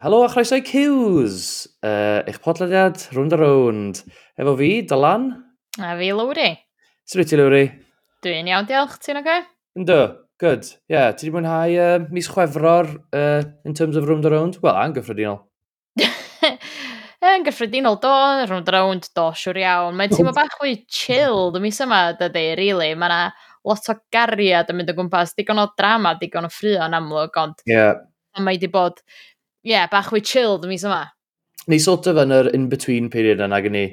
Helo a chroeso i Cews, uh, eich podlediad rwnd a rwnd. Efo fi, Dylan. A fi, Lowry. Sut wyt ti, Lowry? Dwi'n iawn, diolch. Ti'n o'r okay? Ynddo, good. Ie, yeah, ti wedi mwynhau uh, mis chwefror uh, in terms of rwnd a rwnd? Wel, a'n gyffredinol. yn gyffredinol, do, rwnd a rwnd, do, siwr iawn. Mae'n teimlo bach fwy chill, dwi'n mis yma, dydy, really. Mae yna lot o gariad yn mynd o gwmpas, digon o drama, digon o ffrio yn amlwg, ond... Yeah. Mae wedi bod yeah, bach fwy chilled dy mis yma. Ni sort of yn yr in-between period yna gen i,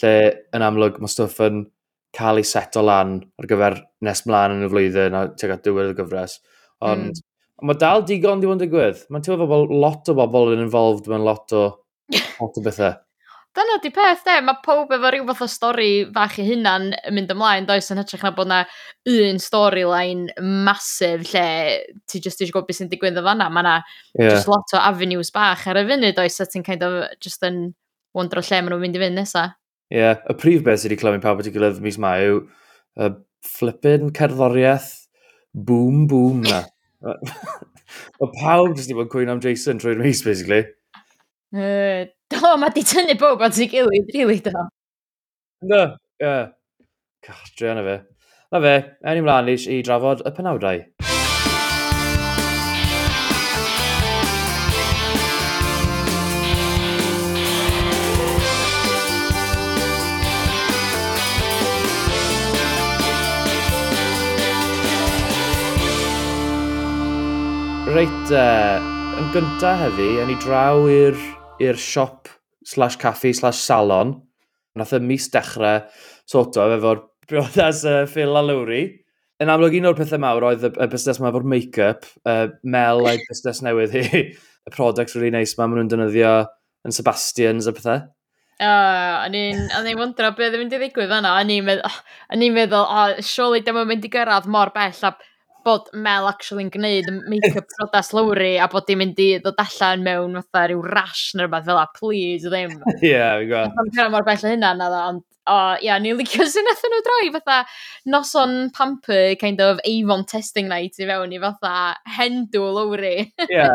lle yn amlwg mae stwff yn cael ei seto lan ar gyfer nes mlaen yn y flwyddyn a tuag at diwedd y gyfres. Ond mm. mae dal digon di fod yn digwydd. Mae'n teimlo fel lot o bobl yn involved mewn lot o, lot o bethau. Dyna di peth, de. Mae pob efo rhyw fath o stori fach i hunan yn mynd ymlaen, does, yn hytrach na bod na un storyline masif lle ti just eisiau gwybod beth sy'n digwydd o fanna. Mae na yeah. just lot o avenues bach ar y funud, does, a ti'n kind of just yn wondro lle maen nhw'n mynd i fynd nesaf. Ie, yeah, y prif beth sydd wedi clywed pawb wedi gilydd mis mae yw y flippin cerddoriaeth boom boom na. Mae pawb jyst wedi bod cwyn am Jason trwy'r mis, basically. Uh, Do, mae di tynnu bob at ei gilydd, rili really, do. Do, ie. Yeah. Cach, drio na fe. Na fe, enw mlaen i, i drafod y penawdau. Reit, uh, yn gyntaf heddi, yn ni draw i'r i'r siop slash caffi slash salon. Nath y mis dechrau sort of efo'r briodas uh, Phil a Lowry. Yn amlwg un o'r pethau mawr oedd y, y busnes yma efo'r make-up, uh, Mel a'i busnes newydd hi, y products really nice ma, maen nhw'n defnyddio yn Sebastians a pethau. Uh, o'n i'n wondro beth oedd yn mynd i ddigwydd fanna. O'n i'n meddwl, oh, oh surely dyma mynd i gyrraedd mor bell a bod Mel actually'n gwneud make-up prodas lawri a bod hi'n mynd i ddod allan mewn fatha rhyw rash neu rhywbeth fel a, please, ddim. Ie, yeah, fi'n gweld. Dwi'n mor bell o hynna na dda, ond o, ia, ni'n licio sy'n eithon nhw droi, fatha noson pamper, kind of Avon testing night i fewn i fatha hendw lowri. Ie.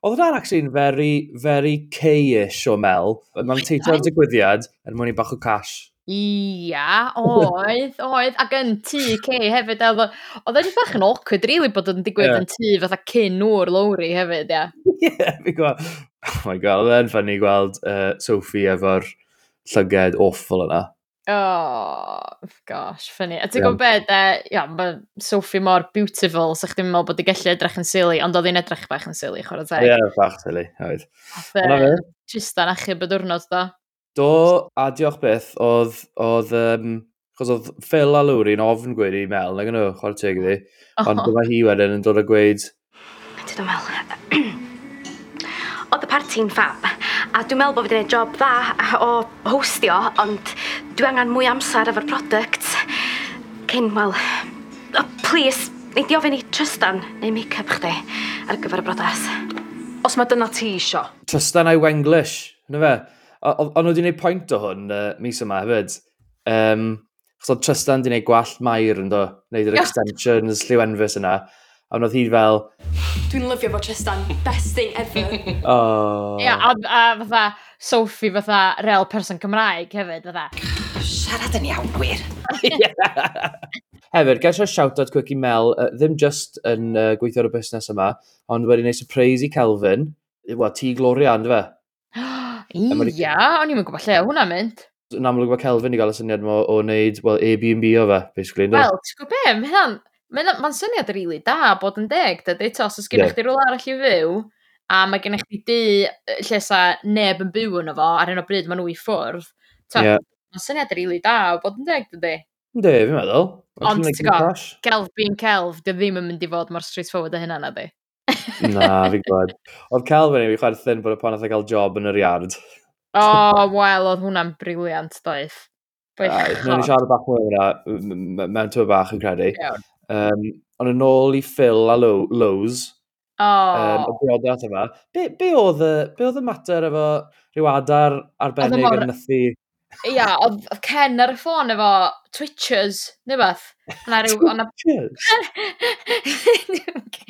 Oedd hwnna'n actually'n very, very K-ish o Mel. Mae'n teitio'r digwyddiad er mwyn i bach o cash. Ia, oedd, oedd, ac yn tŷ Kay hefyd, oedd oedd wedi bach yn awkward rili really, bod yn digwydd yeah. yn tŷ fatha cyn nŵr lowri hefyd, ia. Ie, fi gweld, oh my god, oedd e'n ffynnu gweld uh, Sophie efo'r llyged awful yna. Oh, gosh, ffynnu. A ti'n yeah. gwybod beth, de, ia, mae Sophie mor beautiful, sa'ch so ti'n meddwl bod i gallu edrych yn sili, ond oedd hi'n edrych bach yn sili, chwarae teg. Ie, yeah, bach sili, oedd. E oedd e, jyst y diwrnod, do. Do, a diolch beth, oedd, oedd, um, chos oedd Phil a Lwri'n ofn gweud i Mel, nag yn nhw, chwarae teg iddi, ond dyma hi wedyn yn dod a gweud... A ti Mel, oedd y parti'n ffab, a dwi'n meddwl bod fi wedi gwneud job dda o hostio, ond dwi angen mwy amser efo'r product. Cyn, wel, oh, please, neu di ofyn i Tristan neu make-up chdi ar gyfer y brodas. Os mae dyna ti isio. Tristan a'i Wenglish, yna fe? Ond nhw wedi gwneud pwynt o hwn uh, mis yma hefyd. Um, Chos oedd Tristan wedi gwneud gwallt mair yn do, wneud yr yeah. extensions lliwenfus yna. A wnaeth hi fel... Dwi'n lyfio fo Tristan, best thing ever. oh. Ia, yeah, a, uh, fatha Sophie fatha real person Cymraeg hefyd, fatha. Siarad yn iawn, wir. Hefyd, gael eisiau shout-out quick i Mel, uh, ddim just yn uh, gweithio ar y busnes yma, ond wedi gwneud surprise i Kelvin. Wel, ti Gloria, ynddo fe? Ia, o'n i'n gwybod lle, hwnna'n mynd. Yn amlwg mae Kelvin i gael y syniad mo o wneud, well, Airbnb o fe, basically. E? Wel, ti'n gwybod be, mae ma syniad rili really da bod yn deg, dydy, tos, os gennych yeah. chi rhywle arall i fyw, a mae gennych chi di lle sa neb yn byw yn efo, ar hyn o bryd maen nhw i ffwrdd. Yeah. Mae'n syniad rili really da o bod yn deg, dydy. Ynddi, fi'n meddwl. Ond ti'n gwybod, gelf being celf, dy ddim yn mynd i fod mor straightforward o hynna na di. Na, fi'n gwybod. Oedd Calvin i fi chwerthin bod y pan oedd cael job yn yr iard. O, oh, wel, oedd hwnna'n briliant, doedd. Nw'n ni siarad bach mwy yna, mewn tyw bach yn credu. Um, ond yn ôl i Phil a Lowe's, oh. um, y briodaeth yma, be, be, oedd y, be oedd y mater efo rhyw adar arbennig yn nythu? Ia, oedd Ken ar y ffôn efo Twitchers, neu beth. Twitchers?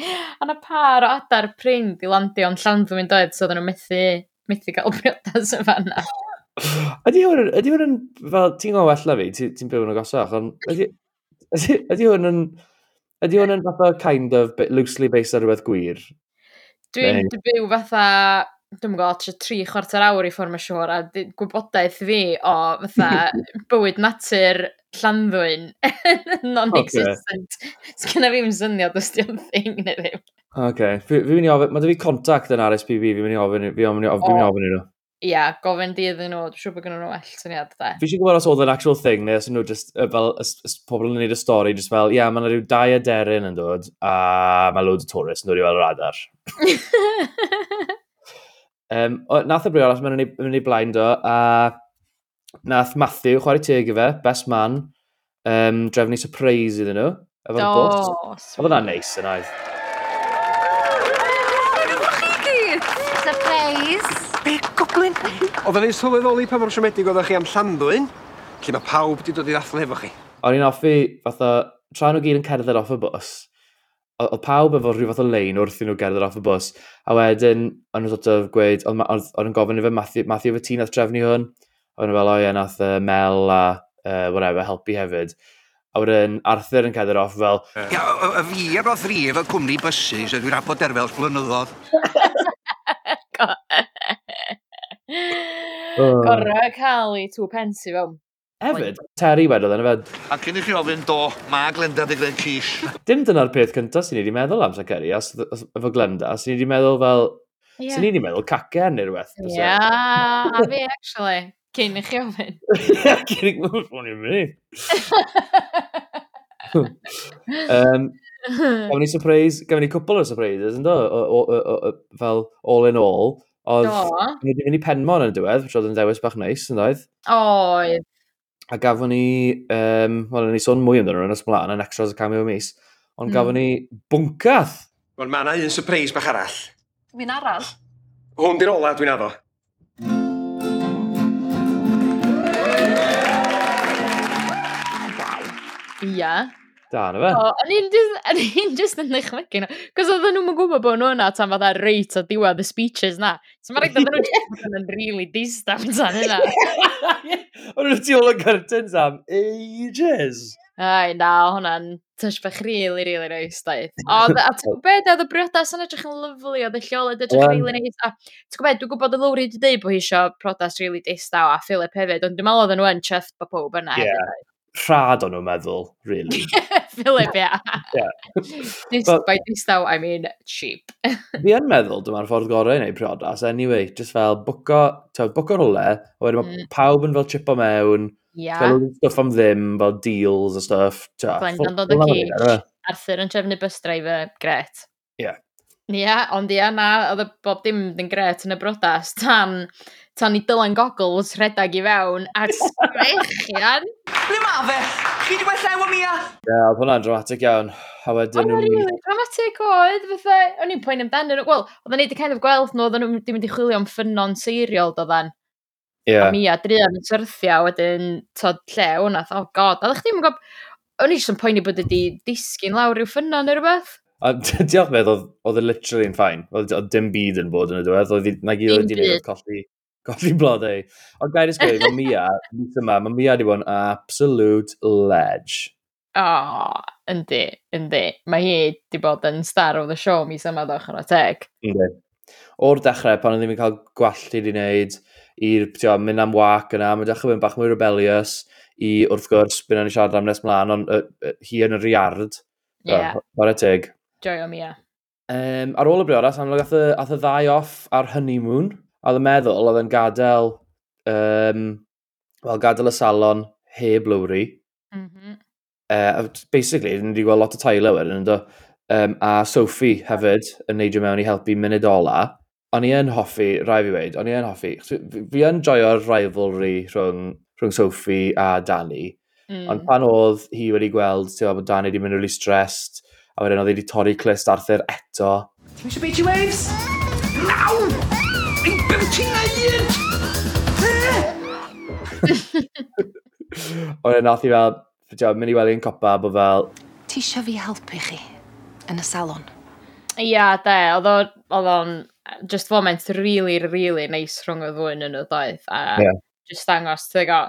O'na par o adar prind i landio ond llawn dwi'n doedd, so oedden nhw'n methu, methu gael briodas yn fanna. Ydy hwn, ydy hwn yn, fel, ti'n gwybod well na fi, ti'n byw yn y gosach, ond ydy, ydy, ydy hwn yn, ydy hwn yn fatha kind of loosely based ar rhywbeth gwir? Dwi'n byw fatha dwi'n gwybod, tra tri chwarter awr i ffordd siwr, a gwybodaeth fi o fatha bywyd natur llanddwyn non-existent. Okay. Sgynna fi'n syniad os di'n thing neu ddim. Oce, fi'n mynd i ofyn, mae dy fi contact yn RSPB, fi'n mynd i ofyn, fi'n mynd i ofyn i nhw. Ia, gofyn dydd yn nhw, dwi'n siŵr bod gen nhw well syniad da. Fi eisiau gwybod os oedd yn actual thing, neu os nhw just, fel, pobl yn gwneud y stori, just fel, ia, yeah, mae yna rhyw dau aderyn yn dod, a mae loads o tourist yn dod i weld yr adar. Um, o, nath y briolas, mae'n mynd i blaen do, a nath Matthew, chwarae teg i fe, best man, um, drefnu surprise iddyn nhw. Efo'r oh, bwt. Oedd hwnna'n neis yn oedd. Surprise! Be, goblin? Oedd yn ei sylweddoli pa mor siomedig oeddech chi am Llandwyn, lle mae pawb wedi dod i ddathlu efo chi. O'n i'n offi, fatha, tra nhw gyd yn cerdded off y bws, oedd pawb efo rhyw fath o lein wrth i nhw gerdded off y bus, a wedyn, o'n nhw'n sort of gweud, oedd yn gofyn i fe, Matthew, Matthew fe ti nath trefnu hwn, o'n nhw fel, o ie, nath uh, Mel a uh, whatever, helpu hefyd. A wedyn Arthur yn cedder off fel... Ia, y fi efo thri efo cwmni bysu, a dwi'n abod derfel blynyddoedd. Gorau cael ei tŵ pence fewn. Hefyd, Terry wedodd yn yfed. A cyn i chi ofyn, do, mae Glenda di gwneud cis. Dim dyna'r peth cyntaf sy'n ni wedi meddwl am Zachary, as efo Glenda, sy'n ni wedi meddwl fel... Yeah. Sy'n ni wedi meddwl cacen neu rhywbeth. Ie, yeah, a fi actually, cyn i chi ofyn. Ie, cyn i chi ofyn. um, gafon ni surprise, gafon ni cwpl o surprises, ynddo, fel all in all. Oedd, ni wedi mynd i Penmon yn diwedd, which oedd yn dewis bach neis, yn oedd? Oedd. A gafon ni, um, wel, ni sôn mwy amdano yn ysmlaen yn extras y cameo mis, ond mm. gafon ni bwncath. Wel, mae yna un surprise bach arall. Mi'n arall? Hwn di'r ola dwi'n addo. Wow. Ia. Da, na fe? O, o'n i'n just, o'n i'n just yn ddechmygu na. Cos oedden nhw'n gwybod bod nhw yna tan fatha reit o diwedd y speeches na. So mae'n rhaid oedden nhw'n yn really distant tan yna. O'n nhw'n tu ôl y curtains am ages. Ai, na, hwnna'n tush bach really, really nice, daeth. O, a ti'n gwybod, oedd y briodas yn edrych yn lyflu, oedd y lleol yn edrych yn really nice. A ti'n gwybod, dwi'n gwybod y Lowry wedi dweud bod hi eisiau prodas really distaw a Philip hefyd, ond dwi'n meddwl oedd yn wyn chyfft bod pob yna. Yeah rhad o'n nhw'n meddwl, really. Philip, ia. This, But, by this though, I mean cheap. fi yn meddwl dyma'r ffordd gorau i wneud priodas. Anyway, just fel bwco, tyw, bwco rolau, e, a wedyn mae mm. pawb yn fel chip o mewn, yeah. fel stuff am ddim, fel deals a stuff. Glenda'n dod o cig, Arthur yn trefnu bus driver, gret. Ie. Yeah. Ie, yeah, ond ia, na, oedd bob dim yn gret yn y brodas, tan tan i Dylan Goggles rhedeg i fewn a sgrechian. Ble ma fe? Chi di gwella ewa mia? Ie, yeah, oedd hwnna'n dramatic iawn. A wedyn nhw'n... Really dramatic oedd, fatha, o'n i'n poen amdano. nhw. Wel, oedd ni wedi kind of gweld nhw, oedden nhw wedi mynd i chwilio am ffynon seiriol doedden. Ie. Yeah. A mia, drian yn syrthio, wedyn, tod lle, hwnna, oh god. A ddech chi'n gwybod, o'n i jyst yn poeni bod wedi disgyn lawr i'w ffynon neu rhywbeth. A diolch beth, oedd, oedd e literally yn ffain. Oedd, oedd dim byd yn bod yn y diwedd. Oedd na gyd oedd wedi colli Golli blodau. Ond gair ysgwyd, mae Mia, mis yma, mae Mia wedi bod yn absolute ledge. O, oh, yndi, yndi. Mae hi wedi bod yn star of the show mis yma ddech yn o teg. Yndi. O'r dechrau, pan oedd ddim yn cael gwallt i wedi wneud, i'r mynd am wac yna, mae'n dechrau mynd bach mwy rebellious, i wrth gwrs, byn ni siarad am nes mlaen, ond uh, uh, hi yn y riard. Ie. Yeah. O'r teg. Joio Mia. Um, ar ôl y briodas, amlwg ath y, y ddau off ar honeymoon. A oedd yn meddwl oedd yn gadael, um, wel, gadael y salon heb lowri. Mm -hmm. uh, basically, ni wedi gweld lot o Tyler wedyn, ynddo. Um, a Sophie hefyd yn neidio mewn i helpu munud ola. O'n i yn hoffi, rai fi wedi, o'n i yn hoffi. Fi yn joio'r rivalry rhwng, rhwng Sophie a Danny. Mm. Ond pan oedd hi wedi gweld, ti'n bod Danny wedi mynd really stressed, a wedyn oedd hi wedi torri clust Arthur eto. Ti'n eisiau beidio waves? Nawr! ti'n un? Ond nath i fel, ti'n mynd i weld i'n copa, bod fel... Ti isio fi helpu chi yn y salon? Ia, de, oedd o'n just foment really, really nice rhwng y ddwy yn y ddoedd. A yeah. just dangos, ti'n go,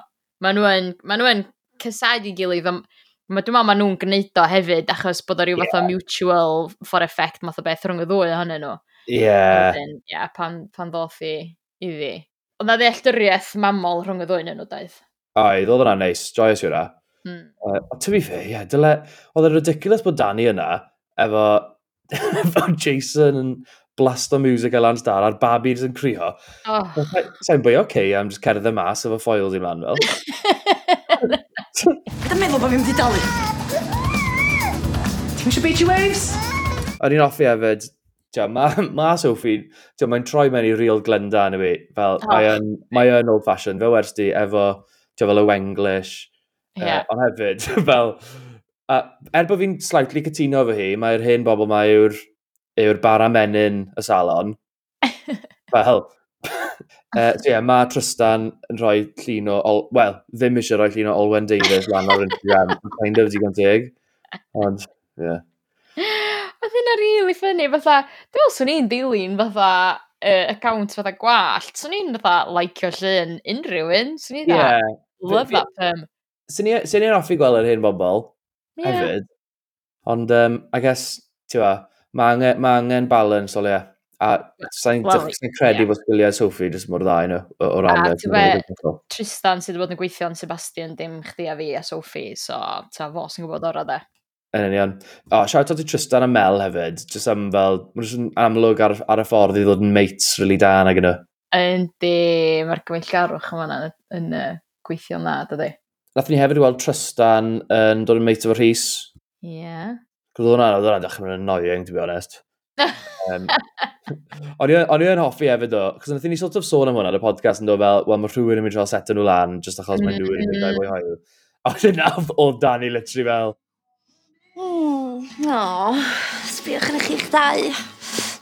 maen nhw'n ma nhw cysadu gilydd. Ma, dwi'n meddwl maen nhw'n gwneud o hefyd, achos bod o rhyw yeah. fath o mutual for effect math o beth rhwng y ddwy ohonyn nhw. Ie. Yeah. Ie, yeah, pan, pan ddoth i i fi. Ond na ddealltyriaeth mamol rhwng y ddwy'n yn o daith. Ai, oedd hwnna'n neis, joyous yw'r Hmm. Uh, to be fair, yeah, dyle, oedd e'n ridiculous bod Danny yna efo, efo Jason yn blast o music a lan dar a'r babi yn crio. Oh. Sa'n bwy, oce, okay, I'm just cerdd y mas efo foils i mlaen fel. Dwi'n meddwl bod fi'n mynd i dalu. Ti'n eisiau beachy waves? O'n i'n offi hefyd, e, mae ma Sophie, mae'n troi mewn i real glenda yn y fi. E? Fel, oh. mae yn, mae yn old fashion, fe wers di, efo, ti fel y Wenglish. Yeah. Uh, ond hefyd, fel, uh, er bod fi'n slightly cytuno fy hi, mae'r hen bobl mae yw'r yw bar amenyn y salon. fel, uh, so yeah, mae Tristan yn rhoi llun o, wel, ddim eisiau rhoi llun o Olwen Davies lan o'r Instagram, kind of digon teg. Ond, ie. yeah. Oedd hynna rili ffynnu, fatha, dwi'n meddwl swn i'n dilyn fatha uh, account fatha gwallt, swn i'n fatha laicio llun unrhyw un, swn i'n yeah. love that term. Swn i'n offi gweld yr hyn bobl, yeah. hefyd, ond um, I guess, ti'n fa, mae angen, ma angen balance o lea. A sa'n well, credu yeah. bod sgiliau Sophie jyst mor dda nhw o ran y be, Tristan sydd wedi bod yn gweithio yn Sebastian, dim chdi a fi a Sophie, so ta fo sy'n gwybod o'r de. Yn union. O, oh, siarad ti Tristan a Mel hefyd, jyst am fel, mae'n jyst yn amlwg ar, ar y ffordd i ddod yn mates really da na gyda. Yndi, mae'r gyfeillgarwch yma yn, yn uh, gweithio na, dydy. Nath ni hefyd weld Tristan yn dod yn mate efo Rhys. Ie. Yeah. Gwyd hwnna, oedd hwnna'n dechrau'n annoying, to be honest. um, o'n i yn hoffi hefyd o, cos nath ni sort of sôn am hwnna, y podcast yn dod fel, wel, mae rhywun yn mynd draw set nhw lan, jyst achos mm. mae rhywun yn mynd o'i hwyl. Mm. A wedyn na, oedd Danny literally fel, Mm, o, sbiwch yn eich dau.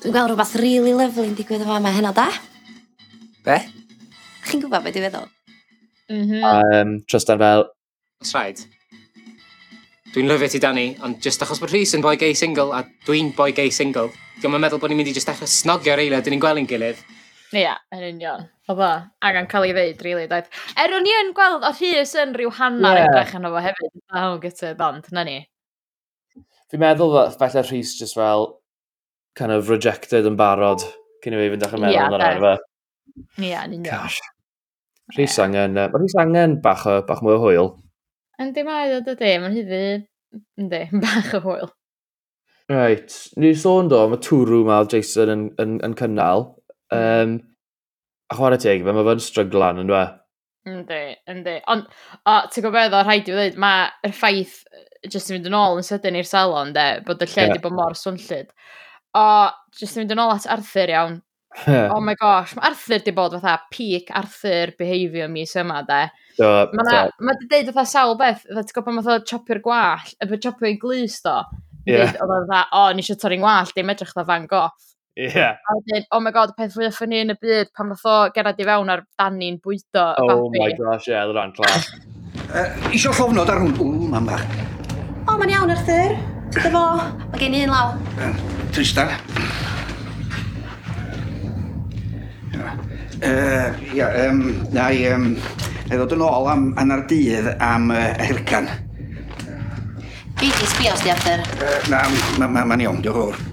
Dwi'n gweld rhywbeth really lyfli'n digwydd yma yma heno, da? Be? Chi'n gwybod beth dwi'n feddwl? Mhm. A um, Tristan fel, That's right. Dwi'n lyfio ti, Danny, ond just achos bod Rhys yn boi gay single a dwi'n boi gay single, diolch yn meddwl bod ni'n mynd i just dechrau snogio ar eiliad dwi'n ni'n gweld i'n gilydd. Ia, yn union. O bo, angen cael ei ddeud, rili, really, daeth. Er o'n i yn gweld o Rhys yn rhyw hanner yeah. Ie. edrych yn o hefyd, a hwn gyda band, na ni. Fi'n meddwl falle Rhys just fel kind of rejected yn barod cyn i fi fynd âch yn meddwl yn yr arfer. Ie, yn union. Rhys angen, mae Rhys angen bach, o, bach mwy o hwyl. Yndi mae o dydy, mae'n hyddi, yndi, bach o hwyl. Right, ni'n sôn do, mae twrw mae Jason yn, yn, yn cynnal. Um, a chwarae teg, fe mae fe'n stryglan yn dwe. Yndi, yndi. Ond, o, ti'n gwybod beth oedd rhaid i fi ddweud, mae'r ffaith jyst yn mynd yn ôl yn sydyn i'r salon, de, bod y lle yeah. di bod mor swnllid. O, jyst yn mynd yn ôl at Arthur iawn. Yeah. oh my gosh, mae Arthur di bod fatha peak Arthur behaviour mis yma, de. So, mae ma di deud fatha sawl beth, fatha ti'n gwybod fatha chopio'r gwall, y chopio'r glus do. Yeah. Oedd fatha, o, oh, nes torri'n gwall, dim edrych fatha fan goff. Yeah. A wedyn, oh my god, y peth fwyaf ffynnu yn y byd pam nath o gerad i fewn ar Danny'n bwydo y oh babi. Oh my gosh, yeah, ddod o'n clas. uh, isio llofnod ar hwn. Ww, mam bach. O, mae'n iawn, Arthur. Ti fo. Mae gen i un law. Uh, Tristan. Uh, ia, um, na i, um, na i ddod yn ôl am annar dydd am uh, hercan. Fi di sbio, os di Arthur. Uh, na, mae'n ma, ma, ma iawn, diolch yn fawr.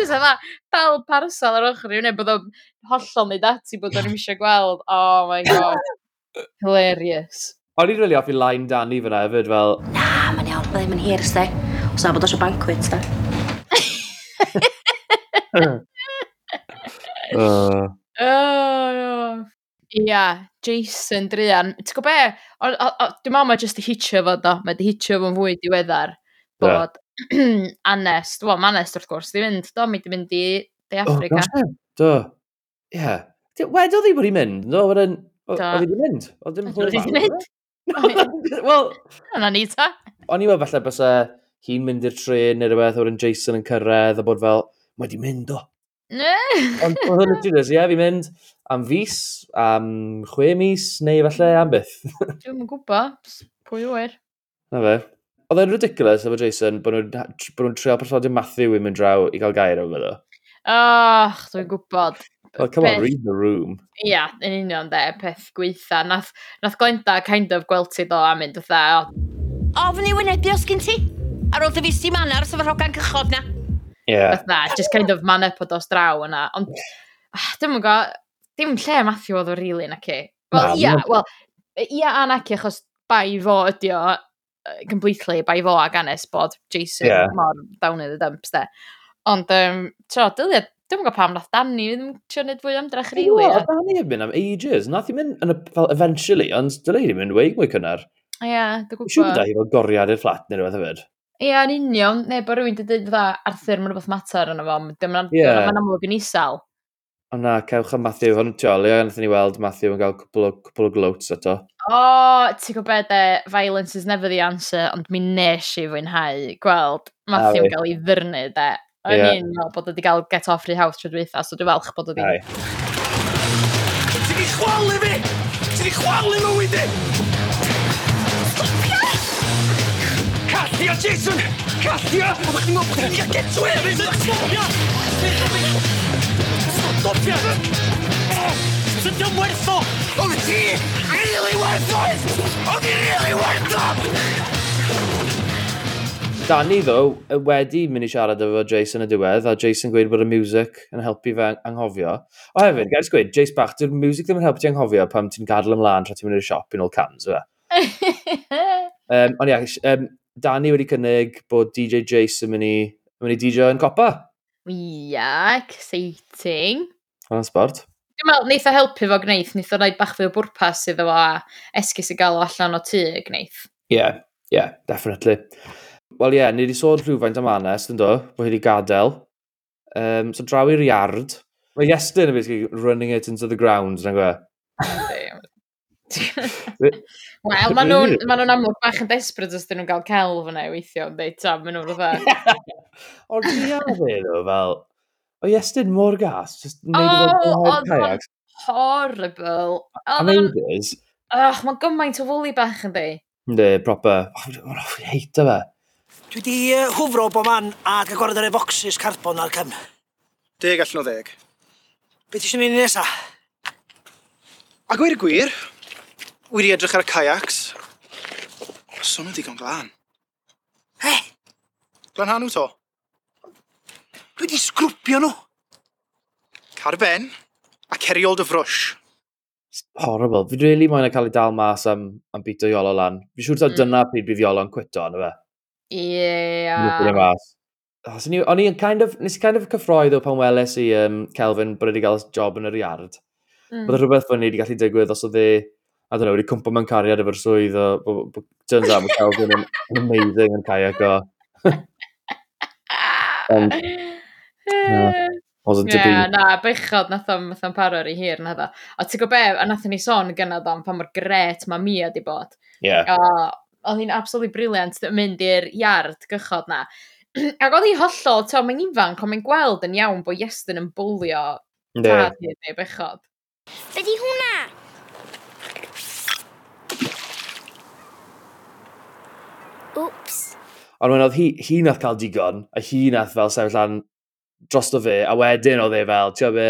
jyst efo dal parasol ar ochr i wneud bod o'n hollol neu dati bod o'n eisiau gweld. Oh my god. Hilarious. O'n i'n rili offi line Danny fyna hefyd fel... Na, mae'n iawn, mae'n mynd hir ysdi. Os na bod oes o banquet, da. uh. Oh, Ia, Jason Drian. Ti'n gwybod be? Dwi'n meddwl mae jyst i hitio fo do. Mae di hitio fo'n fwy diweddar. Bod. anest, wel, manest wrth gwrs, di mynd, do, mi di mynd i De Africa. Oh, gosh, do. Ie. Yeah. Wedodd hi bod hi'n mynd, do, wedyn, oedd i'n mynd. Oedd i'n mynd. Wel... Yna ni ta. O'n i'n meddwl falle bys hi'n mynd i'r tren neu rhywbeth, oedd Jason yn cyrraedd, a bod fel, mae di mynd, o. Ne? Ond oedd yn ydyn ie, fi'n mynd am fus, am chwe mis, neu falle am byth. Dwi'n gwybod, pwy ŵer. Na fe. Oedd e'n ridiculous efo Jason bod nhw'n nhw trio perthodi Matthew i mynd draw i gael gair efo fyddo. Och, dwi'n gwybod. Well, come on, read the room. Ia, yn union de, peth gweitha. Nath, nath Glenda kind of gweld ti ddo a mynd o dda. Ofn i wynebu os gyn ti? Ar ôl dy fus si manar sef yr hogan cychod na. Ie. Yeah. Dda, just kind of man up o dos draw yna. Ond, ah, dim yn go, dim lle Matthew oedd o rili na ci. Wel, ia, wel, ia a na ci, achos bai fo ydi o, completely by fo ag Anes bod Jason yeah. mor down in the dumps de. Ond, um, tro, dylia, dwi'n gwybod pam nath Danny ddim trio wneud fwy amdrech rili. Really, yeah, Danny heb mynd am ages. Nath i mynd yn y, fel eventually, ond dylai i mynd weig mwy cynnar. Ie, yeah, dwi'n gwybod. Siwr da hi fel goriad i'r fflat neu rhywbeth hefyd. Ie, yeah, yn union. Neu bod rhywun wedi dweud fatha Arthur, mae'n rhywbeth mater yn efo. Dwi'n mynd yeah. amlwg yn isal. Ond na, cewch am Matthew. Hwn, tio, le wnaethon ni weld Matthew yn cael cwpl o, cwpl o gloats eto. O, oh, ti'n gwybod de, violence is never the answer, ond mi nes i fwynhau gweld Matthew yn cael ei ddyrnu, de. O'n yeah. i'n meddwl bod wedi cael get off rhy house trwy dweitha, so dwi'n falch bod wedi... Ti'n di chwalu fi! Ti'n di chwalu mwy di! Cathia, Jason! Cathia! O, Ond chdi'n meddwl bod chi'n get to it! Cathio! Stop Fiara! Sut ti'n werth o? Oedd ti really werth o! Oedd ti really werth o! Danny, ddo, wedi mynd i siarad efo Jason y diwedd, a Jason gweud bod y music yn helpu fe anghofio. O hefyd, gael gweud, Jason bach, dy'r music ddim yn helpu ti anghofio pam ti'n gadael ymlaen tra ti'n mynd i'r siop i nôl cans, fe. um, ond ia, um, Danny wedi cynnig bod DJ Jason mynd i, mynd i DJ yn copa. Ia, exciting. Mae'n sport. Dwi'n meddwl, neith o helpu fo gwneud, neith o wneud bach fwy o bwrpas iddo fo a esgus i gael o allan o tŷ gwneud. Ie, yeah, ie, yeah, definitely. Wel ie, yeah, ni wedi sôn rhywfaint am Anes, yn do, bod hi wedi gadael. Um, so draw i'r iard. Mae Iestyn yn basically running it into the ground, na'n gwe. Wel, maen nhw'n ma nhw amlwg bach yn desbryd os dyn nhw'n cael celf yna weithio, yn dweud, ta, maen nhw'n fatha. Ond ia fe nhw, fel, o iestyn mor gas, just neud oh, o'r kayak. horrible. Amazing. Och, mae'n gymaint o fwli bach yn di. Ne, proper. Mae'n offi heita fe. Dwi di uh, hwfro bo man a gagored yr efoxys carbon ar cym. Deg allan o ddeg. Beth eisiau ni nesaf? A gwir y gwir, Wedi edrych ar y kayaks. Swm yn ddigon glân. He? Glan hanw to? Dwi wedi sgrwpio nhw. Car ben a ceriol dy frwsh. Horrible. Fi really moyn a cael ei dal mas am, am bito Iolo lan. Fi'n siŵr mm. dyna pryd bydd iolo yn cwito, yna fe? Ie. Yeah. O'n i'n kind of, nes i kind of cyffroedd o pan weles i um, Kelvin bod wedi cael job yn yr iard. Mm. Bydd e rhywbeth fyny wedi gallu digwydd os oedd e I don't know, wedi cwmpa mewn cariad efo'r swydd o, o, o turns out mae Calvin yn amazing yn kayak o. um, yeah. Wasn't yeah, to be. na, bechod nath o'n nath o'n paro i hir na dda. A ti'n gwybod be, a nath ni sôn gyna dda am pa mor gret mae Mia di bod. Yeah. A oedd hi'n absolutely briliant yn mynd i'r iard gychod na. Ac oedd hi hollol, to, mae'n ifanc, ond mae'n gweld yn iawn bod Iestyn yn bwlio yeah. tad i'r neu bechod. Be di hwnna Oops. Ond wedyn oedd hi, hi nath cael digon, a hi nath fel sefyll lan drosto fe, a wedyn oedd e fel, ti'n be,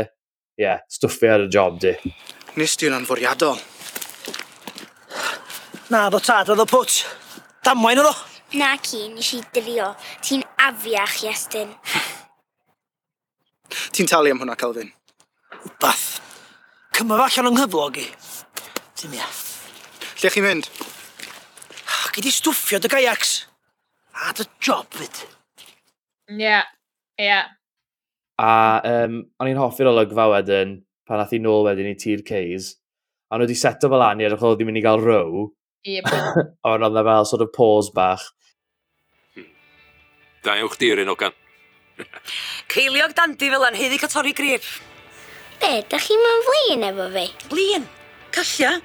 ie, yeah, stwffi ar y job di. Nes di'n fwriadol. Na, ddo tad, oedd o pwt. Damwain oedd o. Na, ci, nes i drio. Ti'n afiach, Iestyn. Ti'n talu am hwnna, Calvin? Wbath. Cyma allan o'n nghyflog i. Dim ia. Lle chi'n mynd? Gyd i stwffio dy gaiacs. A dy job fyd. Ie, yeah. ie. Yeah. A um, o'n i'n hoffi'r olygfa wedyn, pan nath i nôl wedyn i tir Ceis. A nhw wedi seto fel anu edrych oedd ddim mynd i gael row. Ie. Yep. Ond oedd fel sort of pause bach. Hmm. Da yw'ch dir un ogan. Ceiliog dandi fel yn heddi catori grip. Be, da chi'n mynd flin efo fi? Flin? Calla?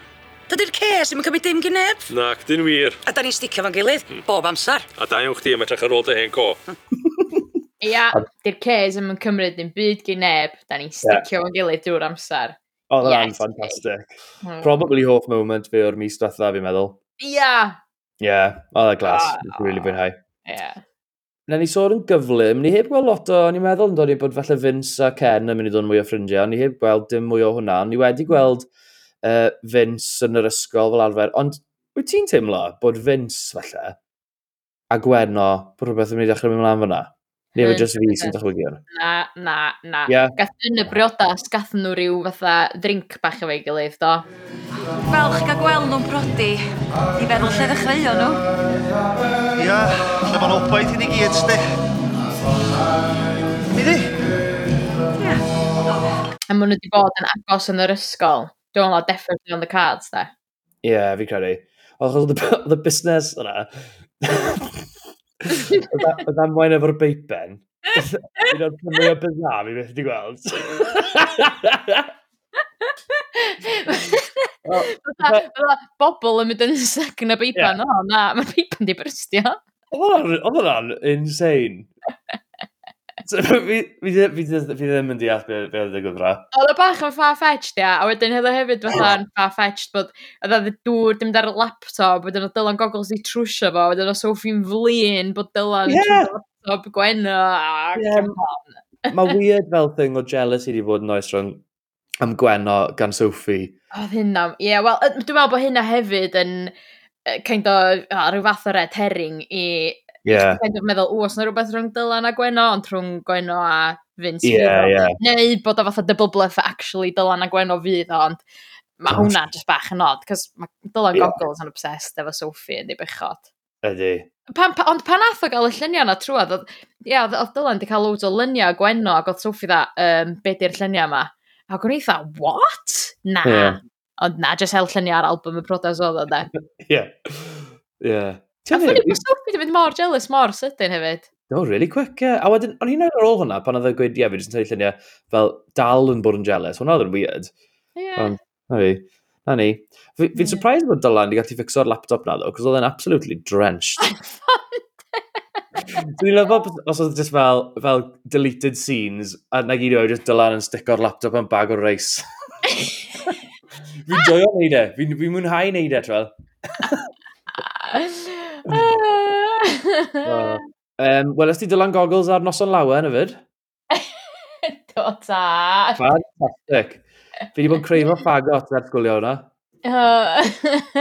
Dydy'r ces ddim yn cymryd dim gyneb. Nac, dyn wir. A da ni'n sticio fan gilydd, mm. bob amser. A da iawn chdi am edrych ar ôl dy hen co. Hmm. Ia, dy'r ces ddim yn cymryd dim byd gyn neb. Da ni'n sticio fo'n gilydd drwy'r amser. O, oh, yes. fantastic. Mm. Probably hoff moment fi o'r mis diwetha, fi'n meddwl. Ia. Ie, o, da e glas. Oh, really fwynhau. Ia. Yeah. Na ni sôn yn gyflym, ni heb gweld lot o, ni'n meddwl yn dod i bod falle Vince a Ken yn mynd i ddod yn mwy o ffrindiau, ni heb gweld dim mwy o hwnna, ni wedi gweld uh, Vince yn yr ysgol fel arfer. Ond wyt ti'n teimlo bod Vince falle a Gwenno bod rhywbeth yn mynd i ddechrau mynd mlaen fyna? Neu efo just fi sy'n dychwygu hwn? Na, na, na. Yeah. Gath yn y briodas, gath nhw rhyw fatha drink bach efo'i gilydd, do. Fel chi gael gweld nhw'n brodi, i feddwl lle ddechreuo nhw. Ia, yeah, lle mae'n obaith i ni gyd, sti. Mi di? Ia. Yeah. A maen nhw wedi bod yn agos yn yr ysgol. Dwi'n meddwl definitely on the cards, da. Ie, yeah, fi'n credu. Oedd y busnes yna. Oedd am wain efo'r beipen. Un o'r mwy o bizar fi beth wedi gweld. Bobl yn mynd yn sac yn y beipen. O, na, mae'r beipen di brystio. Oedd hwnna'n insane. so, fi, fi, fi, fi ddim yn deall beth be oedd y gyfra. Oedd y bach yn far-fetched, ia. A wedyn hefyd hefyd fatha yn far-fetched, bod oedd y dŵr dim dar y laptop, wedyn oedd Dylan Goggles i trwsio fo, wedyn oedd Sophie'n flin bod Dylan yeah. laptop gwenno. Yeah. Mae weird fel thing o jealousy wedi bod yn oes rhwng am gwenno gan Sophie. Oedd hynna, ie. Yeah, Wel, dwi'n meddwl bod hynna hefyd yn kind o, of, rhyw fath o red herring i Yeah. Kind of meddwl, o, os yna rhywbeth rhwng Dylan a Gweno, ond rhwng Gweno a Vince. Yeah, yeah. Neu bod o fatha double bluff actually Dylan a Gweno fydd, ond mae hwnna just bach yn odd, cos mae Dylan yeah. Goggles yn obsessed efo Sophie yn ei bychod. Ydy. Pan, pa, ond pan nath o gael y lluniau yna trwad, oedd, ia, oedd Dylan wedi cael loads o luniau gwenno, ac oedd Sophie dda, um, be di'r lluniau yma? A gwrdd eitha, what? Na. Yeah. Ond na, jyst hel lluniau ar album y prodas oedd o, de. Ie. Ie. A ffynnu, bod Sophie wedi mynd mor jealous mor sydyn hefyd. No, really quick. Uh, a wedyn, o'n i'n ar ôl hwnna, pan oedd y gweud, ie, fi jyst yn tynnu lluniau, fel dal yn bod yn jealous. Hwna oedd yn weird. Ie. Ond, na fi. Na ni. Fi'n yeah. surprised bod Dylan wedi gallu ffixo'r laptop na, ddo, cos oedd e'n absolutely drenched. Dwi'n lyfo os oedd just fel, fel deleted scenes, a na gyd oedd just Dylan yn sticko'r laptop yn bag o reis. fi'n joio neud e. Fi'n fi mwynhau neud e, trwy'n. so, um, Wel, ysdi Dylan Goggles ar noson lawer yn yfyd? Do ta. Fantastic. Fi wedi bod yn creifo ffagot ar sgwlio hwnna. Uh,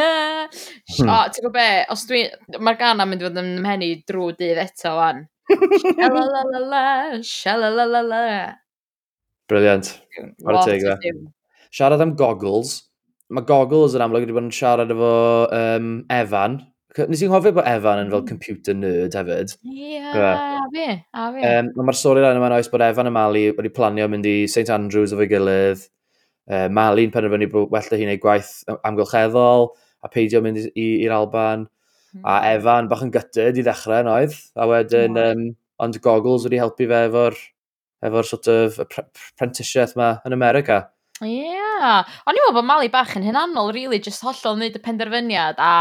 o, ti'n gwybod be, os dwi... Mae'r gan am mynd i fod yn mhenni drwy dydd eto fan. Shalalalala, shalalalala. Brilliant. Ar y teg dda. Siarad am goggles. Mae goggles yn amlwg wedi bod yn siarad efo um, Evan, Nes i'n hoffi bod Evan yn fel mm. computer nerd hefyd. Ie, yeah, a fi, a fi. Um, Mae'r stori lan yma'n oes bod Evan a Mali wedi planio mynd i St Andrews efo'i gilydd. Uh, Mali'n penderfynu bod well da hi'n ei gwaith amgylcheddol a peidio mynd i'r Alban. A hmm. Evan bach yn gytyd i ddechrau yn oedd. A wedyn, mm. um, ond Goggles wedi helpu fe efo'r efo sort of apprenticeship yma yn America. Ie, yeah. o'n i'n meddwl bod Mali bach yn hynannol, really, just hollol wneud y penderfyniad a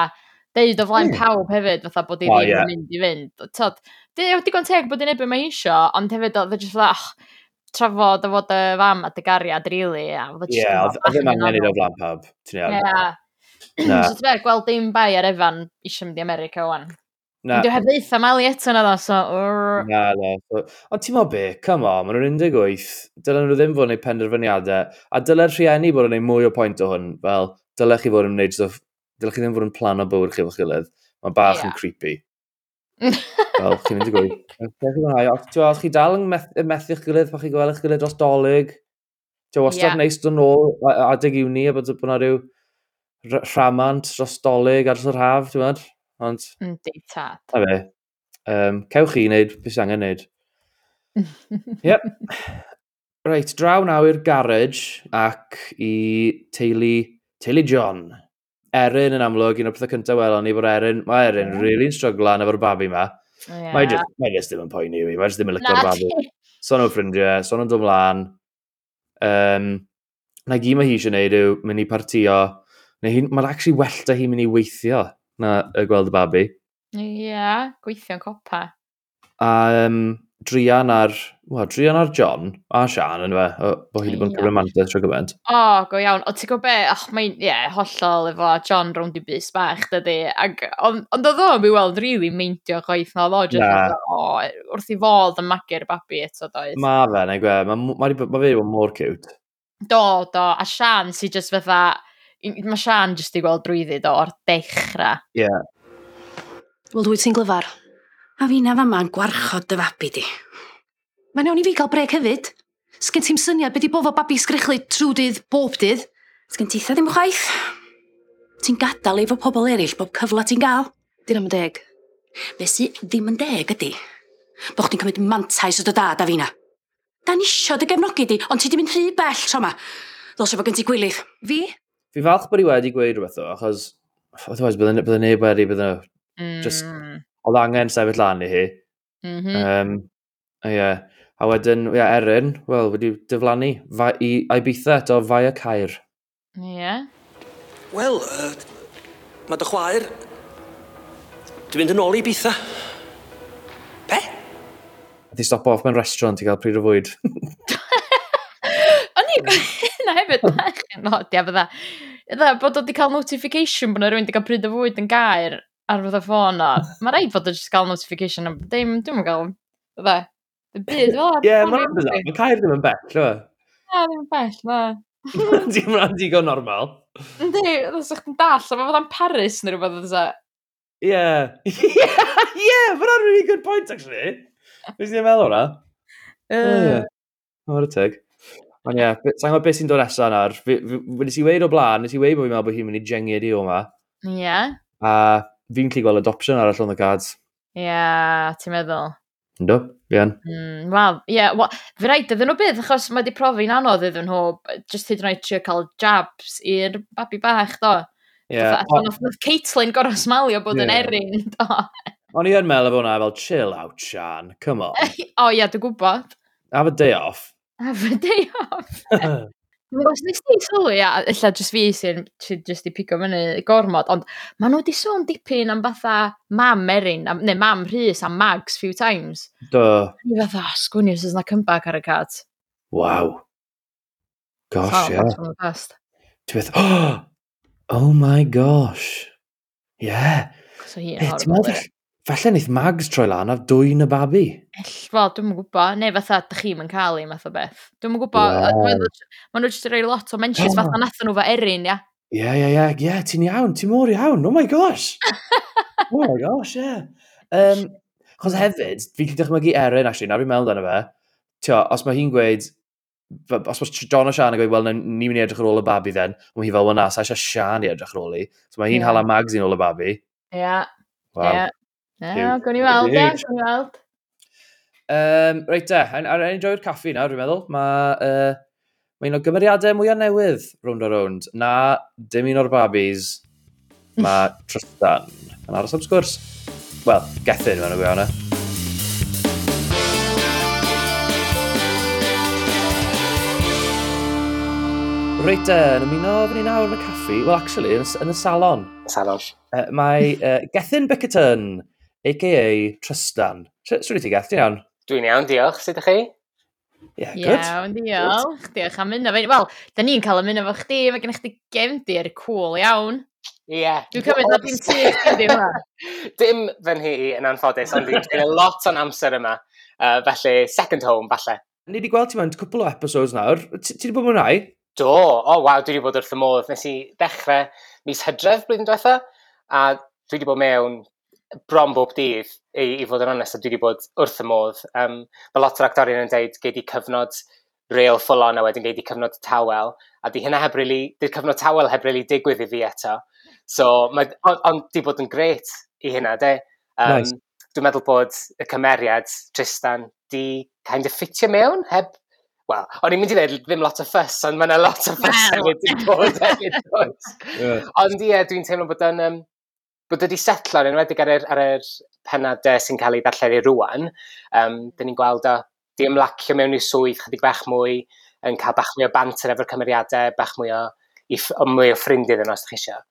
deud o flaen mm. pawb hefyd, fatha bod i ddim oh, yeah. mynd i fynd. Tod, di o digon teg bod i'n ebyn mae eisio, ond hefyd oedd e just fatha, ach, trafod o fod y fam a dy gariad, really. Ie, oedd ddim angen i'r o flaen pawb. Ie. So ti'n gweld dim bai ar efan eisiau mynd i America o'n. Na. Dwi'n heb ddeitha Mali eto na ddo, so... Na, na. Ond ti'n mo be, come on, maen nhw'n 18, dylen nhw ddim fod yn gwneud penderfyniadau, a dyle'r rhieni bod yn gwneud mwy o pwynt o hwn, fel, dylech chi fod yn gwneud stwff dylech chi ddim fod yn plan o bywyd chi efo'ch gilydd, mae bach yeah. yn creepy. Wel, chi'n mynd i gweud. Os chi dal yn meth methu'ch gilydd, pa chi gweld eich gilydd dros dolyg, ti'n wastad yeah. neis dod nôl adeg uni, a bod yna rhyw rhamant dros dolyg ar yr haf, ti'n mynd? Ond... Yndi, tad. A fe. Um, cewch chi wneud beth sy'n angen wneud. yep. Reit, draw nawr i'r garage ac i teulu, teulu John. Erin yn amlwg, un o'r pethau cyntaf welon ni bod Erin, mae Erin yeah. really'n stryglan efo'r babi ma. Oh, yeah. Mae just, mae just ddim yn poeni i fi, mae just ddim yn licio'r babi. Son o'r ffrindiau, son o'n dymlaen. Um, na gi mae hi eisiau gwneud yw mynd i partio. neu Mae'n actually well da hi mynd i weithio na y gweld y babi. Ie, yeah, gweithio'n copa. A um, drian ar, well, drian ar John a Sian yn fe, bo hi wedi bod yn cyfle mantau trwy gymaint. O, go iawn. O, ti'n gwybod be? Och, mae'n, ie, yeah, hollol efo John rownd i bus bach, dydy. Ac, ond on, oedd o'n mi weld rili really meindio chwaith na, oedd o, o'n o, wrth i fod yn magu'r babi eto, doedd. Ma fe, neu gwe, mae ma, ma, ma fe wedi bod mor cute. Do, do, a Sian sy'n just fatha, mae Sian jyst i gweld drwyddi do o'r dechrau. Ie. Yeah. Wel, dwi ti'n glyfar. A fi'na fa ma'n gwarchod dy fabi di. Mae'n iawn i fi gael breg hefyd. Sgen ti'n syniad beth i bofo babi sgrichlu trw dydd, bob dydd? Sgen ti ddim chwaith? Ti'n gadael efo pobl eraill bob cyfle ti'n gael? Dyn am deg. Fesu ddim yn deg ydi. Bo chdi'n cymryd mantais o dy dad a fi fina. Dan isio dy gefnogi di, ond ti di mynd rhy bell tro ma. Ddos efo gen ti gwylydd. Fi? Fi falch bod i wedi gweud rhywbeth o, achos otherwise bydde, bydde neb wedi bydde hmm. Just... mm oedd angen sefyll lan i hi. Mm -hmm. um, yeah. A wedyn, yeah, Erin, wel, wedi diflannu fa, i Aibitha eto fai y Cair. Ie. Yeah. Wel, uh, mae dy chwaer... Dwi'n mynd yn ôl i Aibitha. Be? A di stop off mewn restaurant i gael pryd o fwyd. O'n i na hefyd, na, no, di a fydda. Ydda, bod o wedi cael notification bod yna rhywun wedi cael pryd o fwyd yn gair ar fydd y ffôn o, mae rhaid fod jyst gael notification am ddim, dwi'n mynd gael, fydde. Y byd, fel... Ie, mae'n bizar, mae Caer ddim yn bell, lwy. Na, ddim yn bell, na. Dim rhan digon normal. Yndi, os ydych chi'n dall, a mae fod am Paris neu rhywbeth oedd e. Ie. Ie, mae'n rhan really good point, actually. Fes ni'n meddwl hwnna? Ie. Mae'r teg. Ond ie, sa'n gwybod beth sy'n dod nesaf nawr. Wedi si weid o blaen, nes i weid bod fi'n meddwl bod hi'n mynd i jengu di o yma. Ie. A fi'n cli gweld adoption arall on the cards. Ie, yeah, ti'n meddwl? Ynddo, fi'n. Mm, Wel, ie, yeah, well, fi rhaid iddyn nhw bydd, achos mae di profi'n anodd iddyn nhw, jyst hyd yn oed trio cael jabs i'r babi bach, do. Ie. Yeah. Nath Caitlin gorau smalio bod yn yeah. erin, do. O'n i yn meddwl bod hwnna fel, chill out, Sian, come on. o, ie, yeah, dwi'n gwybod. Have a day off. Have a day off. Os nes ti sylwi, a illa jyst fi sy'n jyst i pigo fyny gormod, ond maen nhw wedi sôn dipyn am fatha mam Erin, am, neu mam Rhys am Mags few times. Do. Ni fatha, sgwni os yna cymbac ar y cat. Waw. Gosh, ie. Yeah. Ti beth, oh! my gosh. Ie. Yeah. So hi yn horrible falle wneud mags troi lan a dwy'n y babi. Ell, wel, dwi'n mwyn gwybod. Neu fatha, dych chi'n mynd cael ei math o beth. Dwi'n mwyn gwybod, yeah. maen nhw jyst yn rhoi lot o mentions yeah. fatha nath nhw fe erin, ia. Ie, ie, ie, ie, ti'n iawn, ti'n mor iawn, oh my gosh. oh my gosh, ie. Um, Chos hefyd, fi'n gallu dychmygu Erin, actually, nawr fi'n meddwl amdano fe, tio, os mae hi'n gweud, os mae John o Sian yn gweud, wel, ni'n mynd i edrych ar ôl y babi then, mae hi fel, wel na, sa eisiau Sian i edrych ar ôl i. So mae hi'n yeah. hala mags i'n ôl y babi. Ie. Yeah. Wow. Yeah. Na, gwn i weld, da, gwn i weld. Um, reit e, a rhaid enjoy'r caffi nawr, dwi'n meddwl. Mae uh, ma un o gymeriadau mwyaf newydd rownd o rownd. Na, dim un o'r babis. Mae Tristan yn aros am sgwrs. Wel, gethyn mewn o gwirionedd. Reit, uh, yn ymuno fy ni nawr yn y caffi. Wel, actually, yn y, yn y salon. Salon. Uh, mae uh, Gethin Bickerton a.k.a. Tristan. Swn i ti gath, ti'n iawn? Dwi'n iawn, diolch. Sut ydych chi? Ie, yeah, good. Iawn, diolch. Diolch am yna. Wel, da ni'n cael ymuno fo chdi, mae gennych chi gefndir cool iawn. Ie. Yeah. Dwi'n cymryd na dim ti ydi yma. Dim fy nhi yn anffodus, ond dwi'n cael lot o'n amser yma. Uh, felly, second home, falle. Ni wedi gweld ti mewn cwpl o episodes nawr. Ti wedi bod mwynhau? Do. O, oh, waw, dwi wedi bod wrth y modd. Nes i ddechrau mis hydref blwyddyn diwetha, a dwi wedi bod mewn bron bob dydd, i, i fod yn onest, a dwi wedi bod wrth y modd. Um, mae lot o'r actorion yn dweud gei di cyfnod real full on a wedyn gei di cyfnod tawel, a di hynna heb really, di'r cyfnod tawel heb really digwydd i fi eto. So, ond on, di bod yn gret i hynna, de. Um, nice. Dwi'n meddwl bod y cymeriad, Tristan, di kind of ffitio mewn heb Wel, o'n i'n mynd i ddweud ddim lot o ffys, ond mae yna lot o ffys hefyd i bod hefyd. Ond ie, dwi'n teimlo bod yn um, bod wedi setlo yn enwedig ar yr, ar yr penadau sy'n cael ei ddarlledu rŵan, um, dyn ni'n gweld o di ymlacio mewn i swydd chydig bach mwy, yn cael bach mwy o banter efo'r cymeriadau, bach mwy o, i, o, mwy o ffrindydd yn os ydych chi eisiau.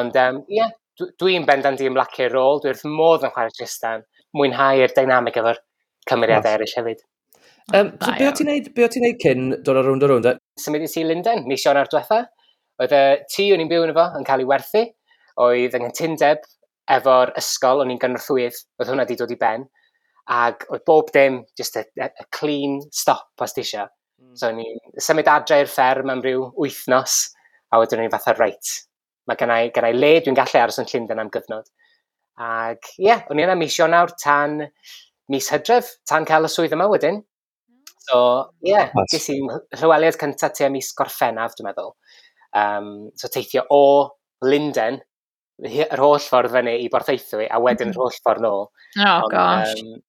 Ond ie, um, yeah, dwi'n bendant di ymlacio'r rôl, dwi'n wrth modd yn chwarae Tristan, mwynhau'r dynamic efo'r cymeriadau eraill hefyd. Um, so be o ti'n neud, be o ti'n neud cyn dod ar rownd o rownd? E? Symud i ti Linden, mis Ionar diwetha. Oedd y tŷ o'n i'n byw yn efo yn cael ei werthu, oedd yng nghytundeb efo'r ysgol o'n i'n gynorthwydd, oedd hwnna wedi dod i ben, ac oedd bob dim just a, a, a clean stop os ti eisiau. Mm. So, i'n symud adre i'r fferm am ryw wythnos, a wedyn o'n i'n fatha reit. Mae gennau, gennau le dwi'n gallu aros yn Llundain am gyfnod. Ac ie, yeah, o'n i yna mis Ionawr tan mis Hydref, tan cael y swydd yma wedyn. So, ie, yeah, nice. ges i'n llyweliad cyntaf tu mis Gorffennaf, dwi'n meddwl. Um, so, teithio o Linden yr holl ffordd fyny i Borthaethwy a wedyn yr mm-hmm. holl ffordd nôl. Oh, Ond, gosh. Um,